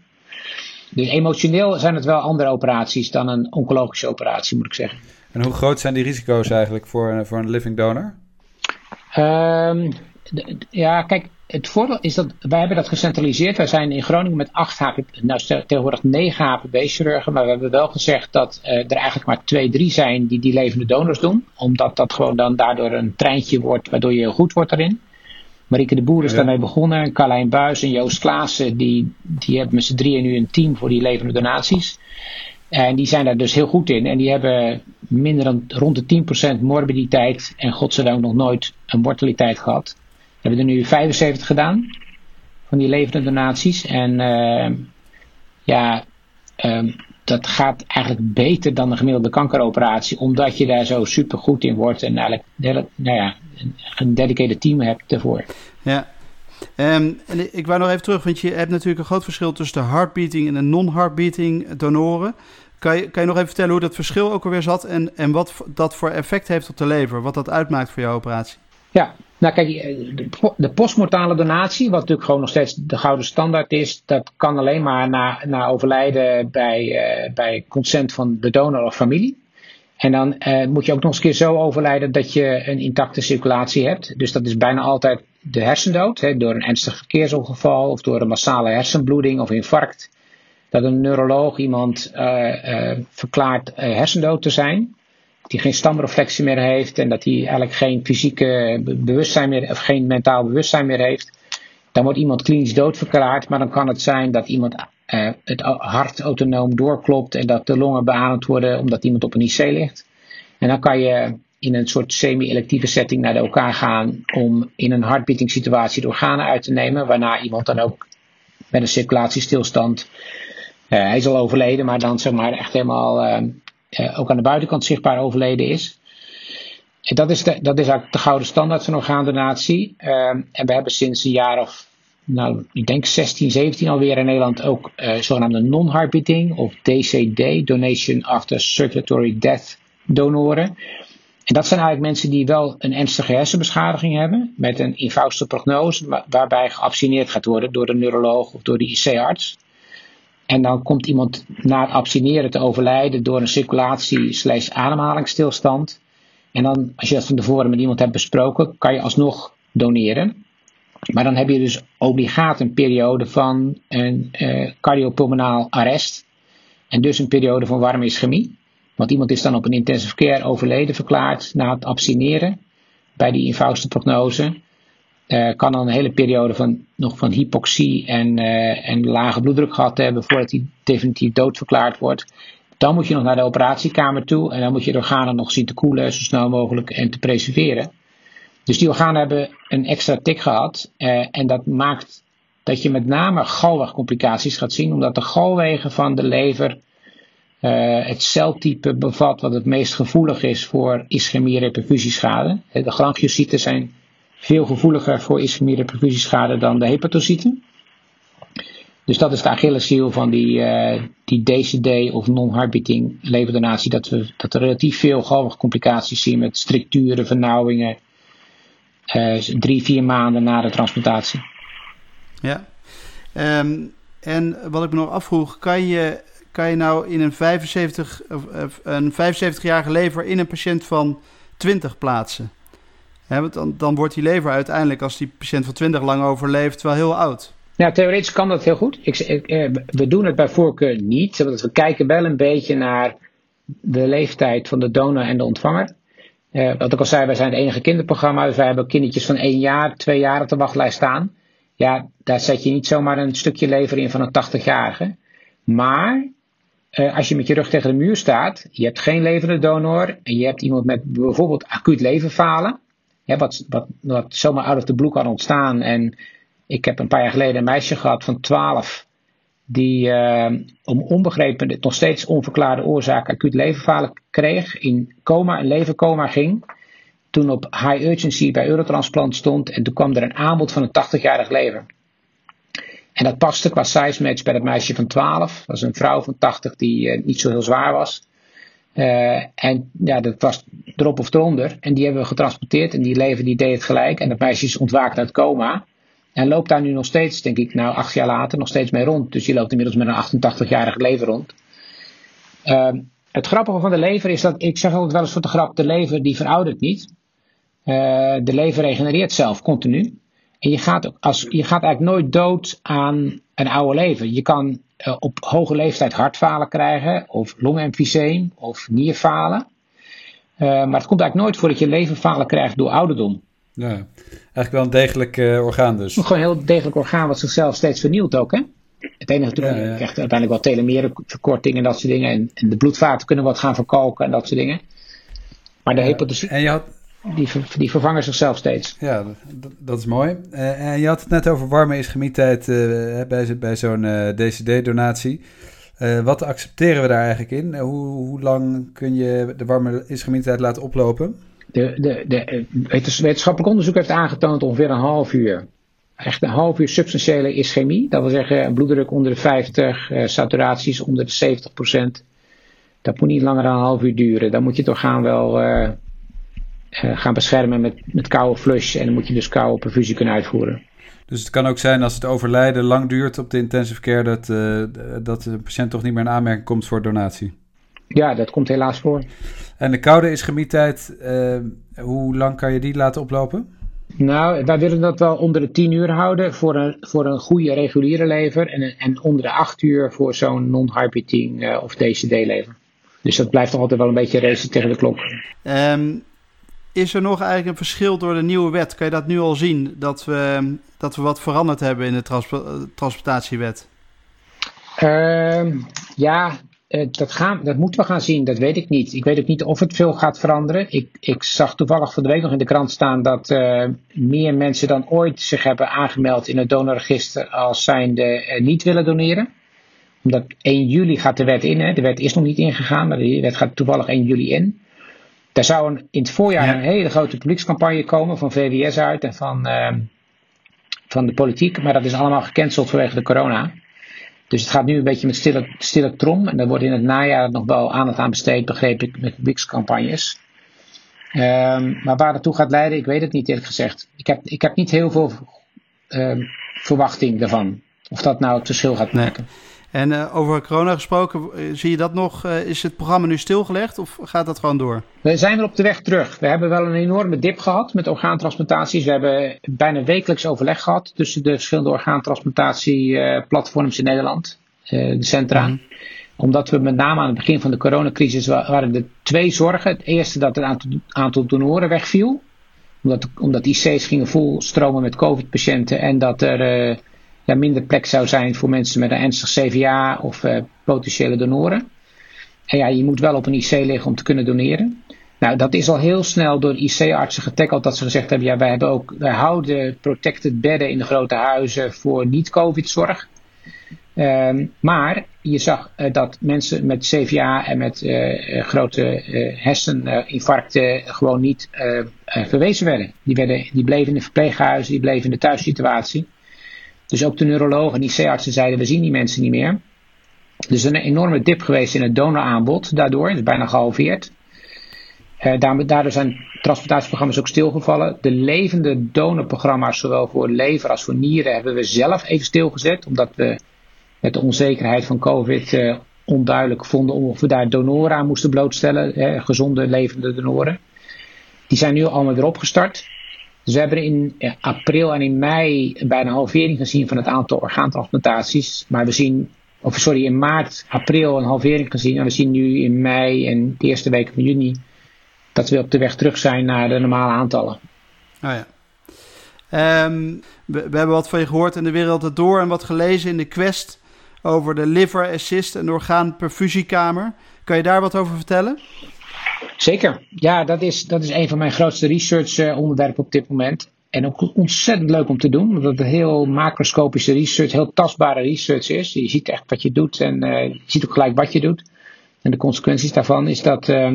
Dus emotioneel zijn het wel andere operaties dan een oncologische operatie, moet ik zeggen. En hoe groot zijn die risico's eigenlijk voor, voor een living donor? Um, ja, kijk, het voordeel is dat wij hebben dat gecentraliseerd. Wij zijn in Groningen met 8 HPB, nou tegenwoordig 9 HPB-chirurgen, maar we hebben wel gezegd dat uh, er eigenlijk maar 2, 3 zijn die die levende donors doen. Omdat dat gewoon dan daardoor een treintje wordt, waardoor je heel goed wordt erin. Marieke de Boer is ja. daarmee begonnen. Carlijn Buis en Joost Klaassen, die, die hebben met z'n drieën nu een team voor die levende donaties. En die zijn daar dus heel goed in. En die hebben minder dan rond de 10% morbiditeit en godzijdank nog nooit een mortaliteit gehad. We hebben er nu 75 gedaan van die levende donaties. En uh, ja, um, dat gaat eigenlijk beter dan een gemiddelde kankeroperatie, omdat je daar zo super goed in wordt en eigenlijk nou ja, een dedicated team hebt ervoor. Ja. Um, en ik wou nog even terug, want je hebt natuurlijk een groot verschil tussen de heartbeating en de non-heartbeating donoren. Kan je, kan je nog even vertellen hoe dat verschil ook alweer zat en, en wat dat voor effect heeft op de lever, wat dat uitmaakt voor jouw operatie? Ja, nou kijk, de postmortale donatie, wat natuurlijk gewoon nog steeds de gouden standaard is, dat kan alleen maar na, na overlijden bij, uh, bij consent van de donor of familie. En dan uh, moet je ook nog eens keer zo overlijden dat je een intacte circulatie hebt. Dus dat is bijna altijd de hersendood, hè, door een ernstig verkeersongeval of door een massale hersenbloeding of infarct. Dat een neuroloog iemand verklaart hersendood te zijn die geen stamreflectie meer heeft en dat hij eigenlijk geen fysieke bewustzijn meer, of geen mentaal bewustzijn meer heeft, dan wordt iemand klinisch dood verklaard. Maar dan kan het zijn dat iemand uh, het hart autonoom doorklopt en dat de longen beademd worden omdat iemand op een IC ligt. En dan kan je in een soort semi-electieve setting naar de gaan om in een heartbeating situatie de organen uit te nemen, waarna iemand dan ook met een circulatiestilstand, uh, hij is al overleden, maar dan zeg maar echt helemaal uh, uh, ook aan de buitenkant zichtbaar overleden is. En dat is, de, dat is eigenlijk de gouden standaard van orgaandonatie. Uh, en we hebben sinds een jaar of, nou, ik denk 16, 17 alweer in Nederland ook uh, zogenaamde non-heartbeating of DCD, Donation After Circulatory Death donoren. En dat zijn eigenlijk mensen die wel een ernstige hersenbeschadiging hebben, met een eenvoudige prognose, waarbij geabstineerd gaat worden door de neuroloog of door de IC-arts. En dan komt iemand na het abstineren te overlijden door een circulatie ademhalingsstilstand. En dan, als je dat van tevoren met iemand hebt besproken, kan je alsnog doneren. Maar dan heb je dus obligaat een periode van een uh, cardiopulmonaal arrest. En dus een periode van warme ischemie. Want iemand is dan op een intensive care overleden verklaard na het abstineren. Bij die eenvoudigste prognose. Uh, kan dan een hele periode van, nog van hypoxie en, uh, en lage bloeddruk gehad hebben voordat hij definitief doodverklaard wordt. Dan moet je nog naar de operatiekamer toe en dan moet je de organen nog zien te koelen zo snel mogelijk en te preserveren. Dus die organen hebben een extra tik gehad uh, en dat maakt dat je met name galwegcomplicaties gaat zien, omdat de galwegen van de lever het celtype bevat wat het meest gevoelig is voor ischemie-reperfusieschade. De glangiocyten zijn veel gevoeliger voor ischemie perfussieschade dan de hepatocyten. Dus dat is de Achilleshiel van die, uh, die DCD of non-heartbeating leverdonatie. Dat we dat er relatief veel galwegcomplicaties zien met structuren, vernauwingen. Uh, drie, vier maanden na de transplantatie. Ja. Um, en wat ik me nog afvroeg, kan je, kan je nou in een 75, of, een 75-jarige lever in een patiënt van 20 plaatsen? Want dan, dan wordt die lever uiteindelijk, als die patiënt van 20 lang overleeft, wel heel oud. Ja, theoretisch kan dat heel goed. Ik, eh, we doen het bij voorkeur niet. Want we kijken wel een beetje naar de leeftijd van de donor en de ontvanger. Uh, wat ik al zei, wij zijn het enige kinderprogramma. Dus wij hebben kindertjes van één jaar, twee jaar op de wachtlijst staan. Ja, daar zet je niet zomaar een stukje lever in van een 80-jarige. Maar uh, als je met je rug tegen de muur staat, je hebt geen levende donor en je hebt iemand met bijvoorbeeld acuut leverfalen, wat, wat, zomaar out of the blue kan ontstaan. En ik heb een paar jaar geleden een meisje gehad van 12 die uh, om onbegrepen, nog steeds onverklaarde oorzaak acuut leverfalen kreeg, in coma, een levercoma ging. Toen op high urgency bij Eurotransplant stond en toen kwam er een aanbod van een 80-jarig lever. En dat paste qua size match bij dat meisje van 12. Dat was een vrouw van 80 die uh, niet zo heel zwaar was. Uh, en ja, dat was erop of eronder. En die hebben we getransporteerd en die leven die deed het gelijk. En dat meisje is ontwaakt uit coma. En loopt daar nu nog steeds, denk ik, nou acht jaar later, nog steeds mee rond. Dus die loopt inmiddels met een 88-jarig lever rond. Uh, het grappige van de lever is dat, ik zeg altijd wel eens voor de grap, de lever die veroudert niet. Uh, de lever regenereert zelf continu. En je gaat, als, je gaat eigenlijk nooit dood aan een oude lever. Je kan uh, op hoge leeftijd hartfalen krijgen, of longemfyseem, of nierfalen. Uh, maar het komt eigenlijk nooit voor dat je leverfalen krijgt door ouderdom. Ja, eigenlijk wel een degelijk uh, orgaan dus. Gewoon een heel degelijk orgaan wat zichzelf steeds vernieuwt ook, hè? Het enige natuurlijk, ja, ja. je krijgt uiteindelijk wel telomerenverkorting en dat soort dingen. En, en, de bloedvaten kunnen wat gaan verkalken en dat soort dingen. Maar de ja, en je had... die, die vervangen zichzelf steeds. Ja, dat, dat is mooi. Uh, en je had het net over warme ischemietijd uh, bij, bij zo'n uh, DCD-donatie. wat accepteren we daar eigenlijk in? Hoe, hoe lang kun je de warme ischemietijd laten oplopen? De, de, de, wetenschappelijk onderzoek heeft aangetoond ongeveer een half uur. Echt een half uur substantiële ischemie. Dat wil zeggen bloeddruk onder de 50, uh, saturaties onder de 70 procent. Dat moet niet langer dan een half uur duren. Dan moet je het orgaan wel gaan beschermen met, met koude flush. En dan moet je dus koude perfusie kunnen uitvoeren. Dus het kan ook zijn als het overlijden lang duurt op de intensive care... dat, dat de patiënt toch niet meer in aanmerking komt voor donatie. Ja, dat komt helaas voor. En de koude ischemietijd, uh, hoe lang kan je die laten oplopen? Nou, wij willen dat wel onder de 10 uur houden voor een, voor een goede reguliere lever. En, en onder de 8 uur voor zo'n non-hyperting uh, of DCD-lever. Dus dat blijft toch altijd wel een beetje racen tegen de klok. Um, is er nog eigenlijk een verschil door de nieuwe wet? Kan je dat nu al zien? Dat we, dat we wat veranderd hebben in de transp transportatiewet? Uh, ja, uh, dat, gaan, dat moeten we gaan zien, dat weet ik niet. Ik weet ook niet of het veel gaat veranderen. Ik, ik zag toevallig van de week nog in de krant staan dat uh, meer mensen dan ooit zich hebben aangemeld in het donorregister als zijnde uh, niet willen doneren. Omdat 1 juli gaat de wet in, hè. de wet is nog niet ingegaan, maar de wet gaat toevallig 1 juli in. Daar zou een, in het voorjaar ja. een hele grote publiekscampagne komen van VWS uit en van, ehm, van de politiek, maar dat is allemaal gecanceld vanwege de corona. Dus het gaat nu een beetje met stille, stille trom. En daar wordt in het najaar nog wel aandacht aan besteed, begreep ik, met publiekscampagnes. Um, maar waar dat toe gaat leiden, ik weet het niet eerlijk gezegd. Ik heb, ik heb niet heel veel um, verwachting daarvan. Of dat nou het verschil gaat maken. Nee. En uh, over corona gesproken, zie je dat nog? Uh, is het programma nu stilgelegd of gaat dat gewoon door? We zijn weer op de weg terug. We hebben wel een enorme dip gehad met orgaantransplantaties. We hebben bijna wekelijks overleg gehad tussen de verschillende orgaantransplantatieplatforms in Nederland, de centra. Mm. Omdat we met name aan het begin van de coronacrisis waren er twee zorgen. Het eerste dat het aantal, aantal donoren wegviel. Omdat, omdat IC's gingen vol stromen met COVID-patiënten en dat er ja, minder plek zou zijn voor mensen met een ernstig CVA of uh, potentiële donoren. En ja, je moet wel op een IC liggen om te kunnen doneren. Nou, dat is al heel snel door IC-artsen getackeld dat ze gezegd hebben: ja, wij, hebben ook, wij houden protected bedden in de grote huizen voor niet-COVID-zorg. Um, maar je zag uh, dat mensen met CVA en met uh, grote herseninfarcten gewoon niet verwezen werden. Die, werden. die bleven in de verpleeghuizen, die bleven in de thuissituatie. Dus ook de neurologen en IC-artsen zeiden, we zien die mensen niet meer. Dus een enorme dip geweest in het donoraanbod daardoor, is bijna gehalveerd. Uh, daardoor zijn transplantatieprogramma's ook stilgevallen. De levende donorprogramma's, zowel voor lever als voor nieren, hebben we zelf even stilgezet. Omdat we met de onzekerheid van COVID uh, onduidelijk vonden of we daar donoren aan moesten blootstellen. Gezonde levende donoren. Die zijn nu allemaal weer opgestart. Dus we hebben in april en in mei bijna een halvering gezien van het aantal orgaantransplantaties. Maar we zien, of sorry, in maart, april een halvering gezien. En we zien nu in mei en de eerste weken van juni dat we op de weg terug zijn naar de normale aantallen. Oh ja. Um, we, hebben wat van je gehoord in de wereld door en wat gelezen in de Quest over de Liver Assist, een orgaanperfusiekamer. Kan je daar wat over vertellen? Zeker. Ja, dat is, dat is een van mijn grootste research eh, onderwerpen op dit moment. En ook ontzettend leuk om te doen, omdat het heel macroscopische research, heel tastbare research is. Je ziet echt wat je doet en uh, je ziet ook gelijk wat je doet. En de consequenties daarvan is dat, uh,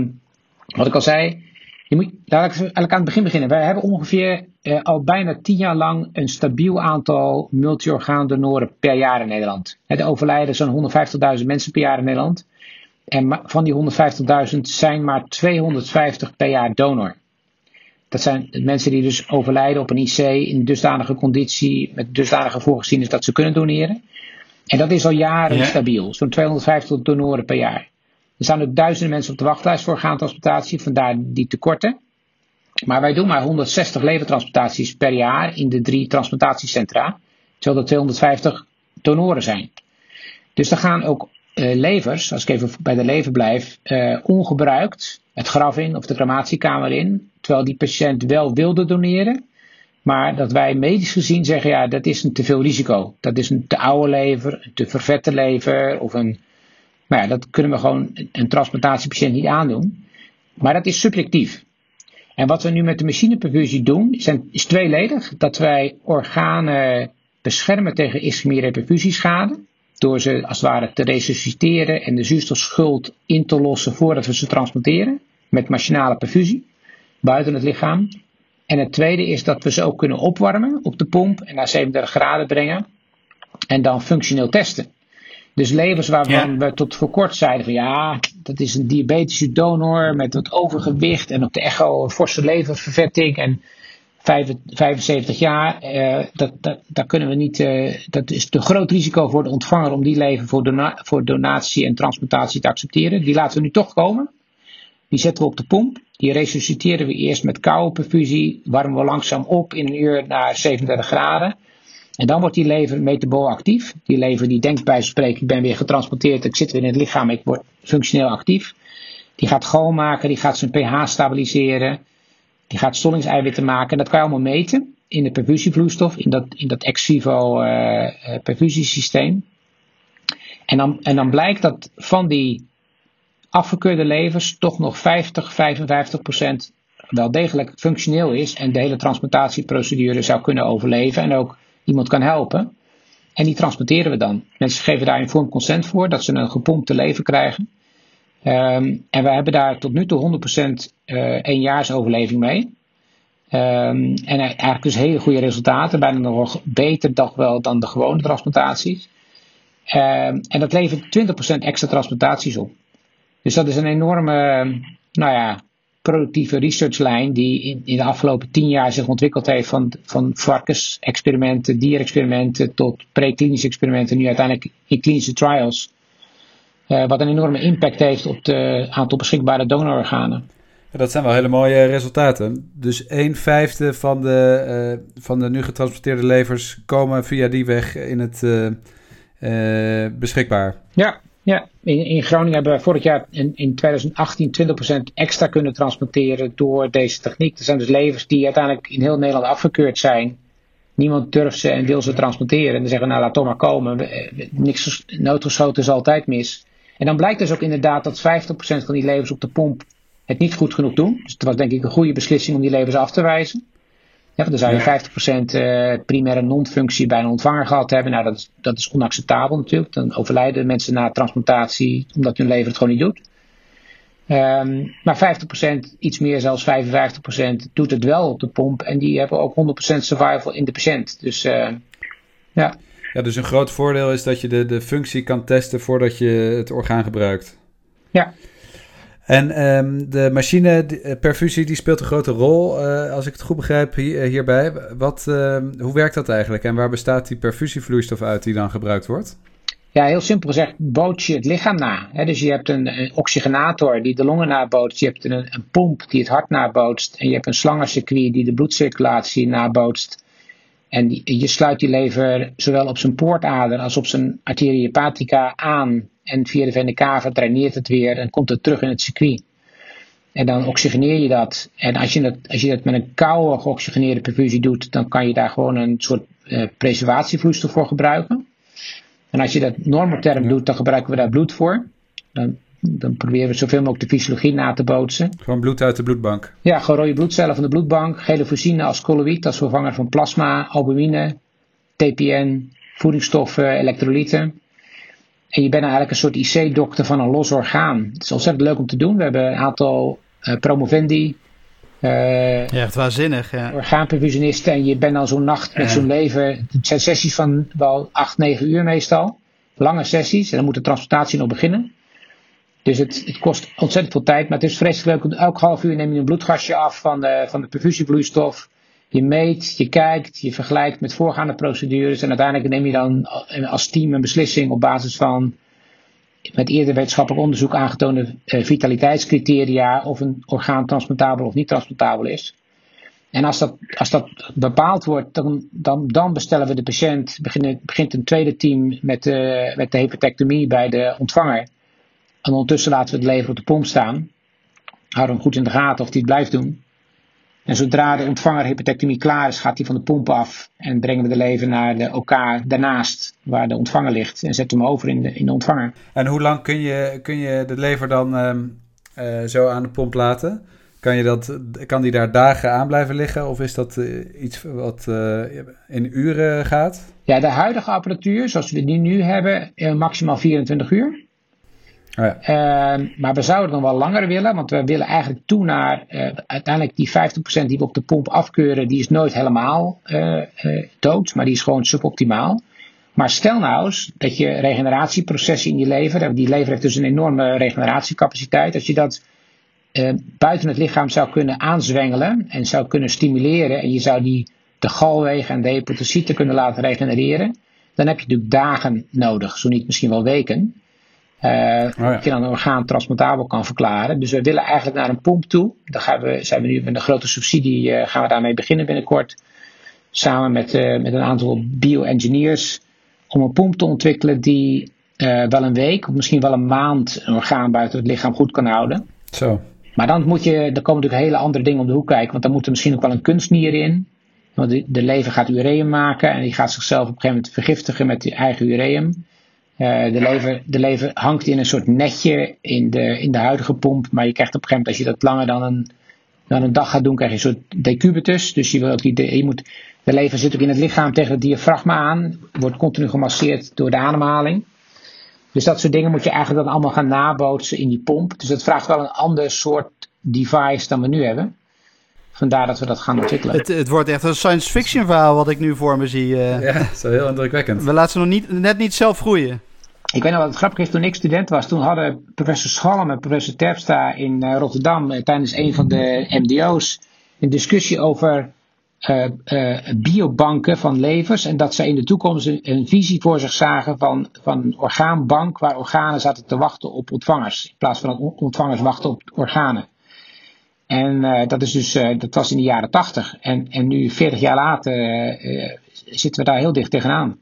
wat ik al zei, je moet, laat ik eigenlijk aan het begin beginnen. Wij hebben ongeveer uh, al bijna tien jaar lang een stabiel aantal multiorgaandonoren per jaar in Nederland. Er overlijden zo'n 150.000 mensen per jaar in Nederland. En van die 150.000 zijn maar 250 per jaar donor. Dat zijn mensen die dus overlijden op een IC in dusdanige conditie, met dusdanige voorgezienis dat ze kunnen doneren. En dat is al jaren stabiel, zo'n 250 donoren per jaar. Er staan ook duizenden mensen op de wachtlijst voor orgaantransplantatie, vandaar die tekorten. Maar wij doen maar 160 levertransplantaties per jaar in de drie transplantatiecentra, terwijl er 250 donoren zijn. Dus er gaan ook levers, als ik even bij de lever blijf, uh, ongebruikt het graf in of de crematiekamer in, terwijl die patiënt wel wilde doneren, maar dat wij medisch gezien zeggen, ja, dat is een te veel risico. Dat is een te oude lever, een te vervette lever of een, nou ja, dat kunnen we gewoon een transplantatiepatiënt niet aandoen. Maar dat is subjectief. En wat we nu met de machineperfusie doen, zijn, is tweeledig. Dat wij organen beschermen tegen ischemie perfusieschade door ze als het ware te resusciteren en de zuurstofschuld in te lossen voordat we ze transplanteren met machinale perfusie buiten het lichaam. En het tweede is dat we ze ook kunnen opwarmen op de pomp en naar 37 graden brengen en dan functioneel testen. Dus levens waarvan we tot voor kort zeiden van ja, dat is een diabetische donor met wat overgewicht en op de echo een forse leververvetting en 75 jaar, uh, dat, dat, daar kunnen we niet, uh, dat is te groot risico voor de ontvanger om die leven voor, dona voor donatie en transplantatie te accepteren. Die laten we nu toch komen. Die zetten we op de pomp. Die resusciteren we eerst met koude perfusie, warmen we langzaam op in een uur naar 37 graden. En dan wordt die lever metabol actief. Die lever die denkt bij spreken, ik ben weer getransporteerd, ik zit weer in het lichaam, ik word functioneel actief. Die gaat schoonmaken, die gaat zijn pH stabiliseren. Die gaat stollingseiwitten maken. En dat kan je allemaal meten in de perfusievloeistof, in dat, in dat ex vivo uh, perfusiesysteem. En dan, en dan blijkt dat van die afgekeurde levers toch nog 50, 55 procent wel degelijk functioneel is en de hele transplantatieprocedure zou kunnen overleven en ook iemand kan helpen. En die transporteren we dan. Mensen geven daar informed consent voor dat ze een gepompte lever krijgen. Um, en we hebben daar tot nu toe 100% uh, eenjaarsoverleving mee. Um, en eigenlijk dus hele goede resultaten, bijna nog beter toch wel dan de gewone transplantaties. Um, en dat levert 20% extra transplantaties op. Dus dat is een enorme, nou ja, productieve researchlijn die in, in, de afgelopen tien jaar zich ontwikkeld heeft van, van varkensexperimenten, dierexperimenten tot preklinische experimenten, nu uiteindelijk in klinische trials. Uh, wat een enorme impact heeft op het aantal beschikbare donororganen. Ja, dat zijn wel hele mooie resultaten. Dus een vijfde van de, uh, van de nu getransporteerde levers komen via die weg in het uh, beschikbaar. Ja, ja. In, in, Groningen hebben we vorig jaar in, in 2018 20% extra kunnen transporteren door deze techniek. Er zijn dus levers die uiteindelijk in heel Nederland afgekeurd zijn. Niemand durft ze en wil ze transporteren. En dan zeggen, nou laat toch maar komen. Niks noodgeschoten is altijd mis. En dan blijkt dus ook inderdaad dat 50% van die levens op de pomp het niet goed genoeg doen. Dus het was denk ik een goede beslissing om die levens af te wijzen. Ja, dan zou je 50% uh, primaire non-functie bij een ontvanger gehad hebben. Nou, dat is, dat is onacceptabel natuurlijk. Dan overlijden mensen na transplantatie omdat hun lever het gewoon niet doet. Um, maar 50%, iets meer zelfs 55% doet het wel op de pomp. En die hebben ook 100% survival in de patiënt. Dus uh, ja. Ja, dus een groot voordeel is dat je de, de functie kan testen voordat je het orgaan gebruikt. Ja. En um, de machineperfusie eh, die speelt een grote rol, uh, als ik het goed begrijp, hier, eh, hierbij. Wat, uh, hoe werkt dat eigenlijk en waar bestaat die perfusievloeistof uit die dan gebruikt wordt? Ja, heel simpel gezegd, bootst je het lichaam na. Dus je hebt een, een, oxygenator die de longen nabootst, je hebt een, een pomp die het hart nabootst en je hebt een slangencircuit die de bloedcirculatie nabootst. En je sluit die lever zowel op zijn poortader als op zijn arteria hepatica aan. En via de vena cava draineert het weer en komt het terug in het circuit. En dan oxygeneer je dat. En als je dat, als je dat met een koude geoxygeneerde perfusie doet, dan kan je daar gewoon een soort uh, preservatievloeistof voor gebruiken. En als je dat normoterm doet, dan gebruiken we daar bloed voor. Dan, dan proberen we zoveel mogelijk de fysiologie na te bootsen. Gewoon bloed uit de bloedbank. Ja, gewoon rode bloedcellen van de bloedbank. Gele fusine als colloïd, als vervanger van plasma, albumine, TPN, voedingsstoffen, elektrolyten. En je bent eigenlijk een soort IC-dokter van een los orgaan. Het is ontzettend leuk om te doen. We hebben een aantal uh, promovendi. Uh, ja, echt waanzinnig. Ja. Orgaanperfusionisten. En je bent al zo'n nacht met zo'n leven. Het zijn sessies van wel 8, 9 uur meestal. Lange sessies. En dan moet de transportatie nog beginnen. Dus het, het, kost ontzettend veel tijd. Maar het is vreselijk leuk. Elk half uur neem je een bloedgasje af van de, van de. Je meet, je kijkt, je vergelijkt met voorgaande procedures. En uiteindelijk neem je dan als team een beslissing op basis van met eerder wetenschappelijk onderzoek aangetoonde uh, vitaliteitscriteria of een orgaan transplantabel of niet transplantabel is. En als dat, als dat bepaald wordt, dan, dan, dan bestellen we de patiënt, begint, begint een tweede team met met de hepatectomie bij de ontvanger. En ondertussen laten we het lever op de pomp staan. Houden hem goed in de gaten of hij het blijft doen. En zodra de ontvanger hepatectomie klaar is, gaat hij van de pomp af en brengen we de lever naar de OK daarnaast, waar de ontvanger ligt, en zetten hem over in de, in de ontvanger. En hoe lang kun je, kun je de lever dan uh, zo aan de pomp laten? Kan, je dat, kan die daar dagen aan blijven liggen of is dat uh, iets wat uh, in uren gaat? Ja, de huidige apparatuur, zoals we die nu hebben, maximaal 24 uur. Uh, maar we zouden nog wel langer willen, want we willen eigenlijk toe naar uh, uiteindelijk die 50% die we op de pomp afkeuren, die is nooit helemaal uh, dood, maar die is gewoon suboptimaal. Maar stel nou eens dat je regeneratieprocessen in je lever, die lever heeft dus een enorme regeneratiecapaciteit, als je dat buiten het lichaam zou kunnen aanzwengelen en zou kunnen stimuleren en je zou die de galwegen en de hepatocyten kunnen laten regenereren, dan heb je natuurlijk dagen nodig, zo niet misschien wel weken. Uh, oh ja. Je dan een orgaan transplantabel kan verklaren. Dus we willen eigenlijk naar een pomp toe. Daar gaan we, zijn we nu met een grote subsidie uh, gaan we daarmee beginnen binnenkort. Samen met, uh, met een aantal bioengineers. Om een pomp te ontwikkelen die wel een week of misschien wel een maand een orgaan buiten het lichaam goed kan houden. Zo. Maar dan moet je, er komen natuurlijk hele andere dingen om de hoek kijken. Want dan moet er misschien ook wel een kunstnier in. Want de, de lever gaat ureum maken en die gaat zichzelf op een gegeven moment vergiftigen met die eigen ureum. Uh, de, lever, de lever hangt in een soort netje in de, in de huidige pomp. Maar je krijgt op een gegeven moment, als je dat langer dan een, dan een dag gaat doen, krijg je een soort decubitus. Dus je, wil ook die, je moet, de lever zit ook in het lichaam tegen het diafragma aan. Wordt continu gemasseerd door de ademhaling. Dus dat soort dingen moet je eigenlijk dan allemaal gaan nabootsen in die pomp. Dus dat vraagt wel een ander soort device dan we nu hebben. Vandaar dat we dat gaan ontwikkelen. Het, het wordt echt een science fiction verhaal wat ik nu voor me zie. Uh. Ja, zo heel indrukwekkend. We laten ze nog niet, net niet zelf groeien. Ik weet nog wat het grappig is, toen ik student was, toen hadden professor Schalm en professor Terpstra in uh, Rotterdam uh, tijdens een van de MDO's een discussie over biobanken van levers. En dat ze in de toekomst een, een, visie voor zich zagen van, van een orgaanbank waar organen zaten te wachten op ontvangers. In plaats van dat ontvangers wachten op organen. En uh, dat, is dus, uh, dat was in de jaren 80. En, en nu, 40 jaar later, uh, zitten we daar heel dicht tegenaan.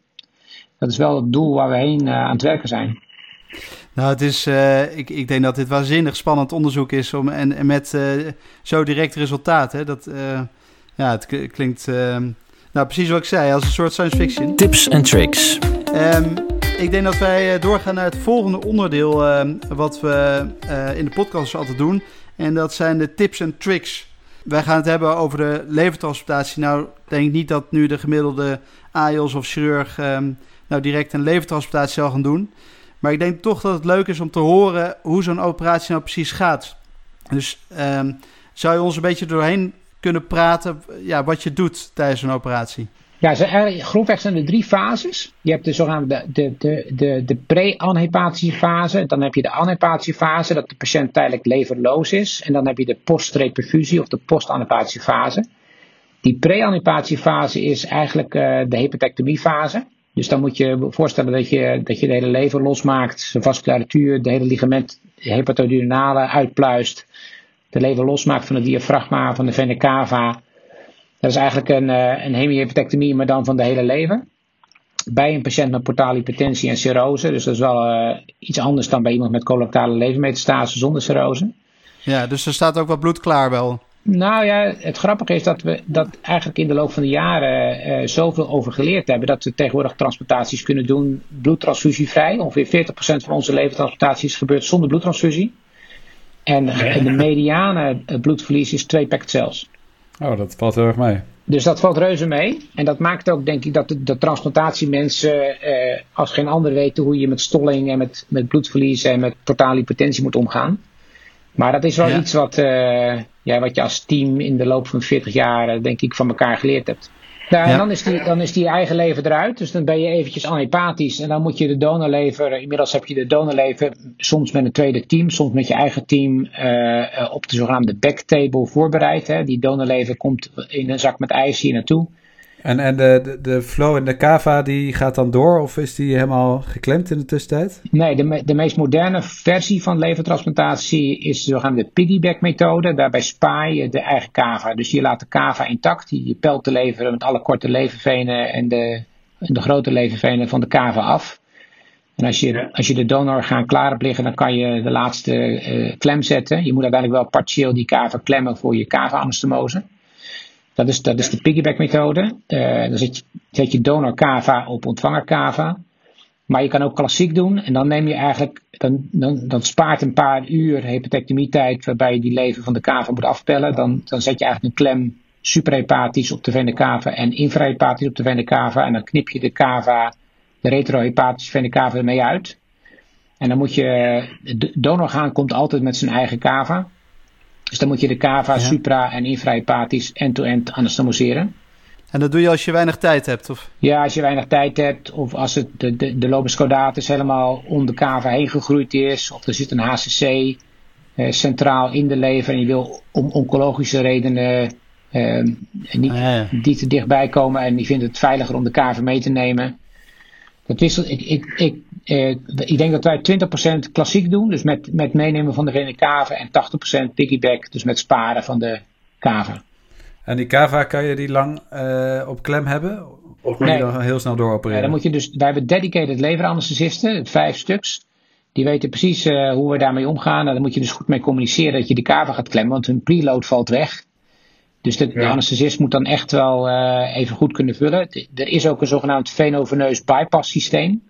Dat is wel het doel waar we heen aan het werken zijn. Nou, het is, ik, ik denk dat dit waanzinnig spannend onderzoek is om, en, en met zo direct resultaat. Hè, dat, ja, het klinkt nou, precies wat ik zei, als een soort science fiction. Tips en tricks. Um, ik denk dat wij doorgaan naar het volgende onderdeel ehm, wat we in de podcast altijd doen. En dat zijn de tips en tricks. Wij gaan het hebben over de levertransplantatie. Nou, denk niet dat nu de gemiddelde AIOS of chirurg um, nou direct een levertransplantatie zal gaan doen. Maar ik denk toch dat het leuk is om te horen hoe zo'n operatie nou precies gaat. Dus um, zou je ons een beetje doorheen kunnen praten ja, wat je doet tijdens zo'n operatie? Ja, grofweg zijn er drie fases. Je hebt de zogenaamde de, de, de, de pre-anhepatiefase. Dan heb je de anhepatiefase, dat de patiënt tijdelijk leverloos is. En dan heb je de post-reperfusie of de post-anhepatiefase. Die pre-anhepatiefase is eigenlijk uh, de hepatectomiefase. Dus dan moet je voorstellen dat je, dat je de hele lever losmaakt, de vasculatuur, de hele ligament, de hepatoduodenale uitpluist. De lever losmaakt van het diafragma, van de vena cava dat is eigenlijk een, uh, een hemihepatectomie, maar dan van de hele lever. Bij een patiënt met portale hypertensie en cirrose. Dus dat is wel uh, iets anders dan bij iemand met colorectale levermetastase zonder cirrose. Ja, dus er staat ook wat bloed klaar wel. Nou ja, het grappige is dat we dat eigenlijk in de loop van de jaren uh, zoveel over geleerd hebben. Dat we tegenwoordig transplantaties kunnen doen bloedtransfusievrij. Ongeveer 40% van onze levertransplantaties gebeurt zonder bloedtransfusie. En, de mediane bloedverlies is 2 packet cells. Oh, dat valt heel erg mee. Dus dat valt reuze mee. En dat maakt ook, denk ik, dat de, de transplantatiemensen uh, als geen ander weten hoe je met stolling en met, met bloedverlies en met portale hypertensie moet omgaan. Maar dat is wel iets wat, uh, ja, wat je als team in de loop van 40 jaar, denk ik, van elkaar geleerd hebt. Nou, en dan is, die, dan is die eigen lever eruit. Dus dan ben je eventjes anepathisch. En dan moet je de donorlever. Inmiddels heb je de donorlever soms met een tweede team, soms met je eigen team. Uh, op de zogenaamde backtable voorbereid. Hè. Die donorlever komt in een zak met ijs hier naartoe. En, en de, de, de flow in de cava die gaat dan door of is die helemaal geklemd in de tussentijd? Nee, de, de meest moderne versie van levertransplantatie is de zogenaamde piggyback methode. Daarbij spaar je de eigen cava. Dus je laat de cava intact, je pelt de lever met alle korte levervenen en de, en de grote levervenen van de cava af. En als je, als je de donorgaan klaar hebt liggen, dan kan je de laatste uh, klem zetten. Je moet uiteindelijk wel partieel die cava klemmen voor je cava-anastomose. Dat is, dat is de piggyback methode. Uh, dan zet je, zet je donor kava op ontvanger kava. Maar je kan ook klassiek doen. En dan neem je eigenlijk, dan, dan, dan spaart een paar uur hepatectomietijd waarbij je die lever van de kava moet afpellen. Dan, dan zet je eigenlijk een klem superhepatisch op de vene cava en infrahepatisch op de vene cava. En dan knip je de cava, de retrohepatische vene cava ermee uit. En dan moet je, de donorgaan komt altijd met zijn eigen cava. Dus dan moet je de cava, supra en infrahepatisch end-to-end anastomoseren. En dat doe je als je weinig tijd hebt? Of? Ja, als je weinig tijd hebt. Of als het, de, de, de lobus caudatus helemaal om de cava heen gegroeid is. Of er zit een HCC eh, centraal in de lever. En je wil om oncologische redenen eh, niet, ah, die te dichtbij komen. En die vindt het veiliger om de cava mee te nemen. Dat wisselt, ik, ik, ik, eh, ik denk dat wij 20% klassiek doen, dus met, met meenemen van de kaven, en 80% piggyback, dus met sparen van de kaven. En die kava, kan je die lang uh, op klem hebben? Of moet je dan heel snel dooropereren? Ja, dan moet je dus, wij hebben dedicated leveranesthesisten, vijf stuks. Die weten precies uh, hoe we daarmee omgaan. En dan moet je dus goed mee communiceren dat je de kava gaat klemmen, want hun preload valt weg. Dus de, de anesthesist moet dan echt wel uh, even goed kunnen vullen. er is ook een zogenaamd venoveneus bypass systeem.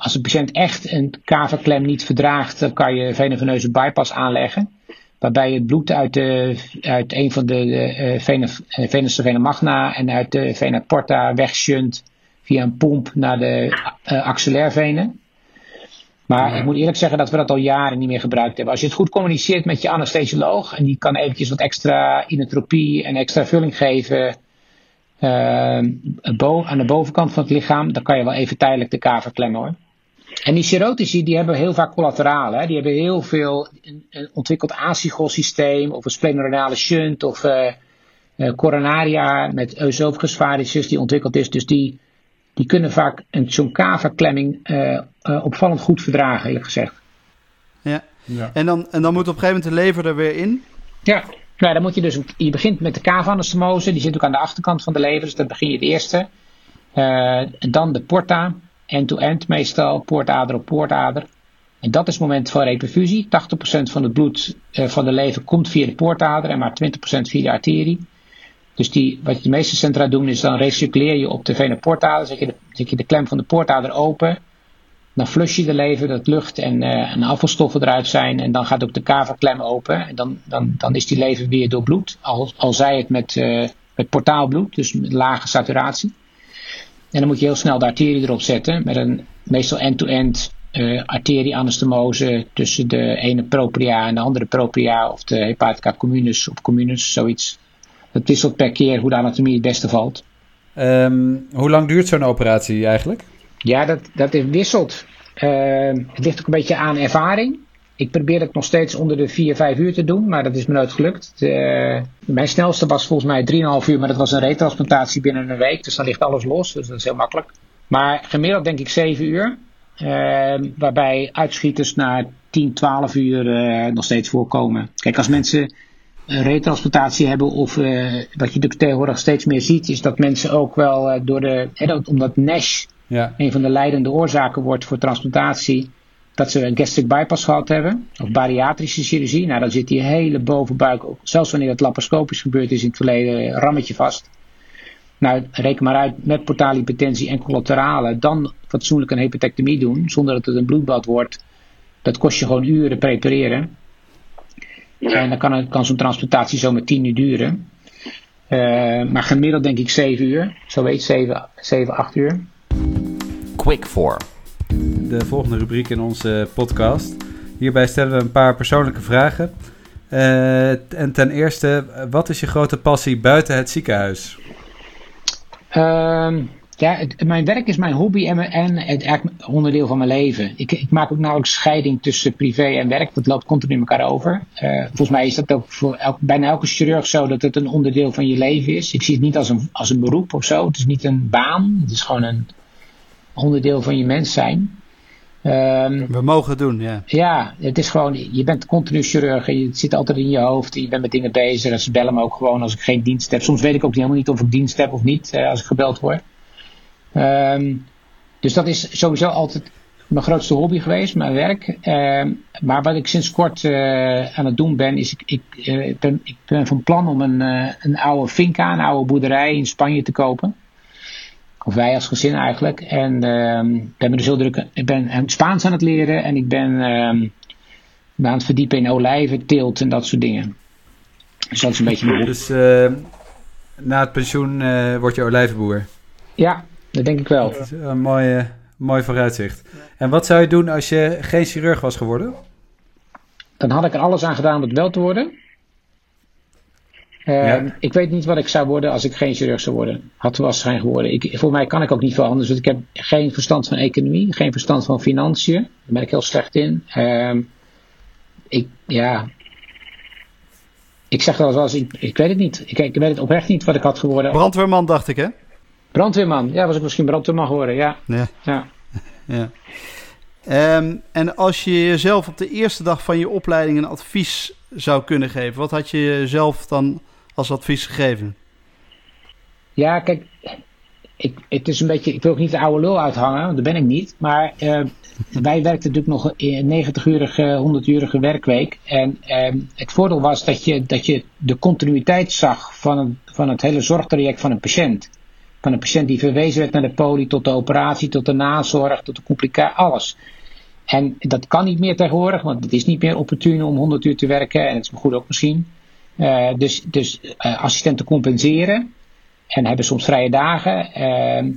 Als de patiënt echt een kaverklem niet verdraagt, dan kan je venoveneuze bypass aanleggen. Waarbij je het bloed uit, de, uit een van de, uh, vena, uh, vena magna en uit de vena porta wegshunt via een pomp naar de uh, axillairvenen. Maar ik moet eerlijk zeggen dat we dat al jaren niet meer gebruikt hebben. Als je het goed communiceert met je anesthesioloog en die kan eventjes wat extra inotropie en extra vulling geven uh, aan de bovenkant van het lichaam, dan kan je wel even tijdelijk de kaver klemmen hoor. En die serotici die hebben heel vaak collateralen. Die hebben heel veel een, ontwikkeld systeem of een splenorenale shunt of uh, uh, coronaria met oesophagus varices die ontwikkeld is. Dus die, die kunnen vaak een Choncava-klemming uh, uh, opvallend goed verdragen, eerlijk gezegd. Ja. ja. En, dan, en dan moet op een gegeven moment de lever er weer in? Ja, nou, dan moet je dus, je begint met de cava-anastomose, die zit ook aan de achterkant van de lever, dus dan begin je het eerste. Uh, dan de porta, end-to-end meestal, poortader op poortader. En dat is het moment van reperfusie. 80% van het bloed uh, van de lever komt via de poortader en maar 20% via de arterie. Dus die, wat de meeste centra doen is dan recirculeer je op de vena portader, zet zet je de klem van de poortader open. Dan flush je de lever, dat lucht en, uh, en afvalstoffen eruit zijn. En dan gaat ook de kava-klem open. En dan, dan, dan is die lever weer doorbloed. Al, al zij het met, uh, met portaalbloed, dus met lage saturatie. En dan moet je heel snel de arterie erop zetten. Met een meestal end-to-end uh, arterie-anastomose tussen de ene propria en de andere propria. Of de hepatica communis of communis, zoiets. Het wisselt per keer hoe de anatomie het beste valt. Um, hoe lang duurt zo'n operatie eigenlijk? Ja, dat, dat wisselt. Uh, het ligt ook een beetje aan ervaring. Ik probeer het nog steeds onder de 4, 5 uur te doen, maar dat is me nooit gelukt. De, mijn snelste was volgens mij 3,5 uur, maar dat was een retransplantatie binnen een week. Dus dan ligt alles los, dus dat is heel makkelijk. Maar gemiddeld denk ik 7 uur. Uh, waarbij uitschieters na 10, 12 uur uh, nog steeds voorkomen. Kijk, als mensen een retransplantatie hebben, of uh, wat je tegenwoordig steeds meer ziet, is dat mensen ook wel door de. omdat NASH ja. een van de leidende oorzaken wordt voor transplantatie dat ze een gastric bypass gehad hebben, of bariatrische chirurgie. Nou, dan zit die hele bovenbuik, zelfs wanneer het laparoscopisch gebeurd is in het verleden, rammetje vast. Nou, reken maar uit met portaalhypertensie en collaterale, dan fatsoenlijk een hepatectomie doen, zonder dat het een bloedbad wordt. Dat kost je gewoon uren prepareren. En dan kan, kan zo'n transplantatie zomaar 10 uur duren. Uh, maar gemiddeld denk ik 7 uur. Zo weet 7, 7 8 uur. Quick for. De volgende rubriek in onze podcast. Hierbij stellen we een paar persoonlijke vragen. Uh, en ten eerste, wat is je grote passie buiten het ziekenhuis? Uh, ja, mijn werk is mijn hobby en, en het eigenlijk onderdeel van mijn leven. Ik, ik, maak ook nauwelijks scheiding tussen privé en werk. Dat loopt continu in elkaar over. Uh, volgens mij is dat ook voor elk, bijna elke chirurg zo dat het een onderdeel van je leven is. Ik zie het niet als een, als een beroep of zo. Het is niet een baan. Het is gewoon een onderdeel van je mens zijn. Um, We mogen het doen, ja. Ja, het is gewoon, je bent continu chirurg en het zit altijd in je hoofd. Je bent met dingen bezig en ze bellen me ook gewoon als ik geen dienst heb. Soms weet ik ook helemaal niet of ik dienst heb of niet uh, als ik gebeld word. Um, dus dat is sowieso altijd mijn grootste hobby geweest, mijn werk. Um, maar wat ik sinds kort uh, aan het doen ben, is ik, ik, uh, ben, ik ben van plan om een, een oude finca, een oude boerderij in Spanje te kopen. Of wij als gezin eigenlijk. En um, ik ben me dus heel druk. Ik ben Spaans aan het leren en ik ben um, aan het verdiepen in olijven, teelt en dat soort dingen. Dus dat is een beetje mijn Dus na het pensioen word je olijvenboer? Ja, dat denk ik wel. Dat is een mooi, mooi vooruitzicht. En wat zou je doen als je geen chirurg was geworden? Dan had ik er alles aan gedaan om het wel te worden. Uh, ja. Ik weet niet wat ik zou worden als ik geen chirurg zou worden. Had waarschijnlijk geworden. Ik, voor mij kan ik ook niet veel anders. Want ik heb geen verstand van economie, geen verstand van financiën. Daar ben ik heel slecht in. Uh, ik, ja. Ik zeg wel zoals ik, ik weet het niet. Ik, ik weet het oprecht niet wat ik had geworden. Brandweerman, dacht ik, hè? Brandweerman, ja, was ik misschien brandweerman geworden, ja. Ja. ja. ja. Um, en als je jezelf op de eerste dag van je opleiding een advies zou kunnen geven, wat had je jezelf dan als advies gegeven? Ja, kijk, ik, het is een beetje, ik wil ook niet de oude lul uithangen, want dat ben ik niet. Maar uh, wij werkten natuurlijk nog een 90-urige, 100-urige werkweek. En uh, het voordeel was dat je, dat je de continuïteit zag van, van het hele zorgtraject van een patiënt. Van een patiënt die verwezen werd naar de poli, tot de operatie, tot de nazorg, tot de complicatie, alles. En dat kan niet meer tegenwoordig, want het is niet meer opportun om 100 uur te werken. En het is goed ook misschien. Uh, dus dus uh, assistenten compenseren. En hebben soms vrije dagen. Uh,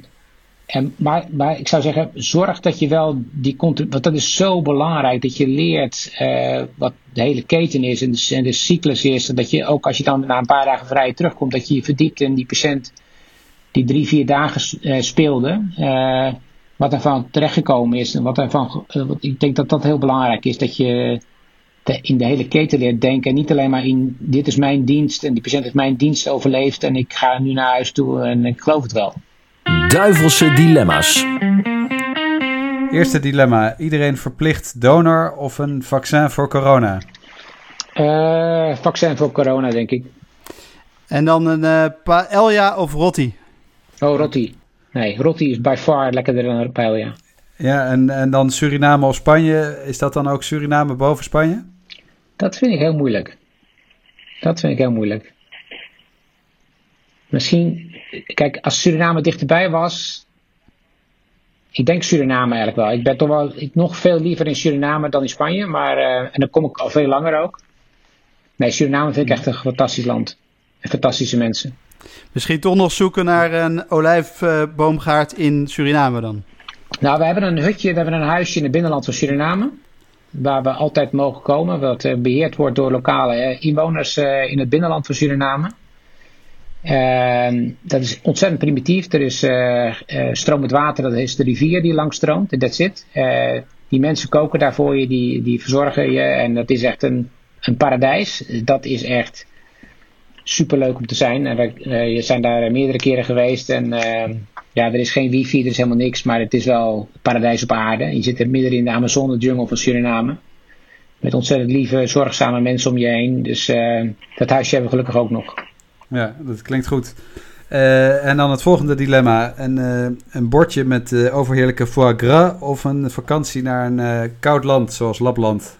en, maar, maar ik zou zeggen, zorg dat je wel die want dat is zo belangrijk dat je leert uh, wat de hele keten is en de, de cyclus is. En dat je ook als je dan na een paar dagen vrij terugkomt, dat je je verdiept in die patiënt die drie, vier dagen speelde. Wat er van terechtgekomen is. En wat ik denk dat dat heel belangrijk is. Dat je de, in de hele keten leert denken. En niet alleen maar in dit is mijn dienst. En die patiënt heeft mijn dienst overleefd. En ik ga nu naar huis toe en ik geloof het wel. Duivelse dilemma's. Eerste dilemma. Iedereen verplicht donor of een vaccin voor corona? Uh, vaccin voor corona, denk ik. En dan een uh, paella of rotti? Oh, rotti. Nee, rotti is by far lekkerder dan een paella. Ja, en, en dan Suriname of Spanje. Is dat dan ook Suriname boven Spanje? Dat vind ik heel moeilijk. Dat vind ik heel moeilijk. Misschien, kijk, als Suriname dichterbij was. Ik denk Suriname eigenlijk wel. Ik ben toch wel ik, nog veel liever in Suriname dan in Spanje. Maar, uh, en dan kom ik al veel langer ook. Nee, Suriname vind ik echt een fantastisch land. En fantastische mensen. Misschien toch nog zoeken naar een olijfboomgaard in Suriname dan? Nou, we hebben een hutje, we hebben een huisje in het binnenland van Suriname. Waar we altijd mogen komen. Wat beheerd wordt door lokale inwoners in het binnenland van Suriname. Uh, dat is ontzettend primitief. Er is uh, uh, stromend water, dat is de rivier die langs stroomt. En that's it. Uh, die mensen koken daar voor je, die, die verzorgen je. En dat is echt een, een paradijs. Dat is echt superleuk om te zijn. En we zijn daar meerdere keren geweest. En ja, er is geen wifi, er is helemaal niks. Maar het is wel paradijs op aarde. Je zit er midden in de Amazone jungle van Suriname. Met ontzettend lieve, zorgzame mensen om je heen. Dus dat huisje hebben we gelukkig ook nog. Ja, dat klinkt goed. Uh, en dan het volgende dilemma. Een, uh, een bordje met uh, overheerlijke foie gras of een vakantie naar een koud land zoals Lapland?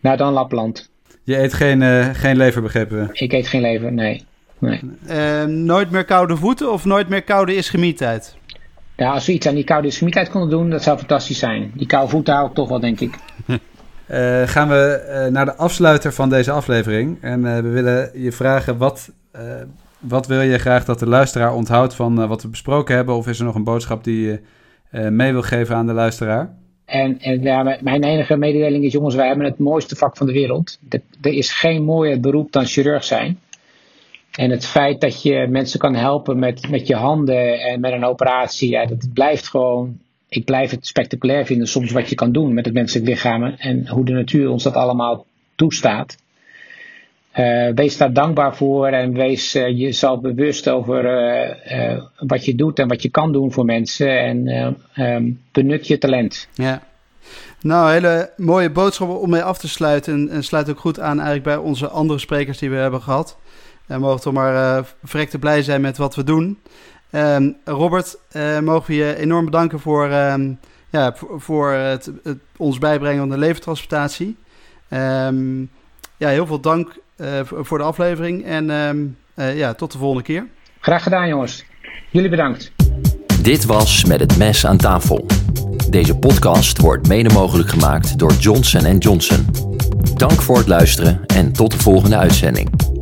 Nou, dan Lapland. Je eet geen, geen lever, begrepen we? Ik eet geen lever, nee. Nee. nooit meer koude voeten of nooit meer koude ischemietijd? Ja, als we iets aan die koude ischemietijd konden doen, dat zou fantastisch zijn. Die koude voeten hou ik toch wel, denk ik. gaan we naar de afsluiter van deze aflevering. En we willen je vragen wat wat wil je graag dat de luisteraar onthoudt van wat we besproken hebben? Of is er nog een boodschap die je mee wil geven aan de luisteraar? En, en ja, mijn enige mededeling is, jongens, wij hebben het mooiste vak van de wereld. er is geen mooier beroep dan chirurg zijn. En het feit dat je mensen kan helpen met, met je handen en met een operatie, ja, dat blijft gewoon. Ik blijf het spectaculair vinden soms wat je kan doen met het menselijk lichaam en hoe de natuur ons dat allemaal toestaat. Uh, wees daar dankbaar voor en wees uh, jezelf bewust over uh, wat je doet en wat je kan doen voor mensen. En um, benut je talent. Ja. Nou, hele mooie boodschappen om mee af te sluiten. En, en, sluit ook goed aan eigenlijk bij onze andere sprekers die we hebben gehad. En mogen toch maar verrekte blij zijn met wat we doen. Um, Robert, mogen we je enorm bedanken voor, um, ja, voor, voor het, het, ons bijbrengen van de levertransplantatie. ja, heel veel dank uh, voor de aflevering. En uh, ja, tot de volgende keer. Graag gedaan, jongens. Jullie bedankt. Dit was Met het Mes aan tafel. Deze podcast wordt mede mogelijk gemaakt door Johnson Johnson. Dank voor het luisteren en tot de volgende uitzending.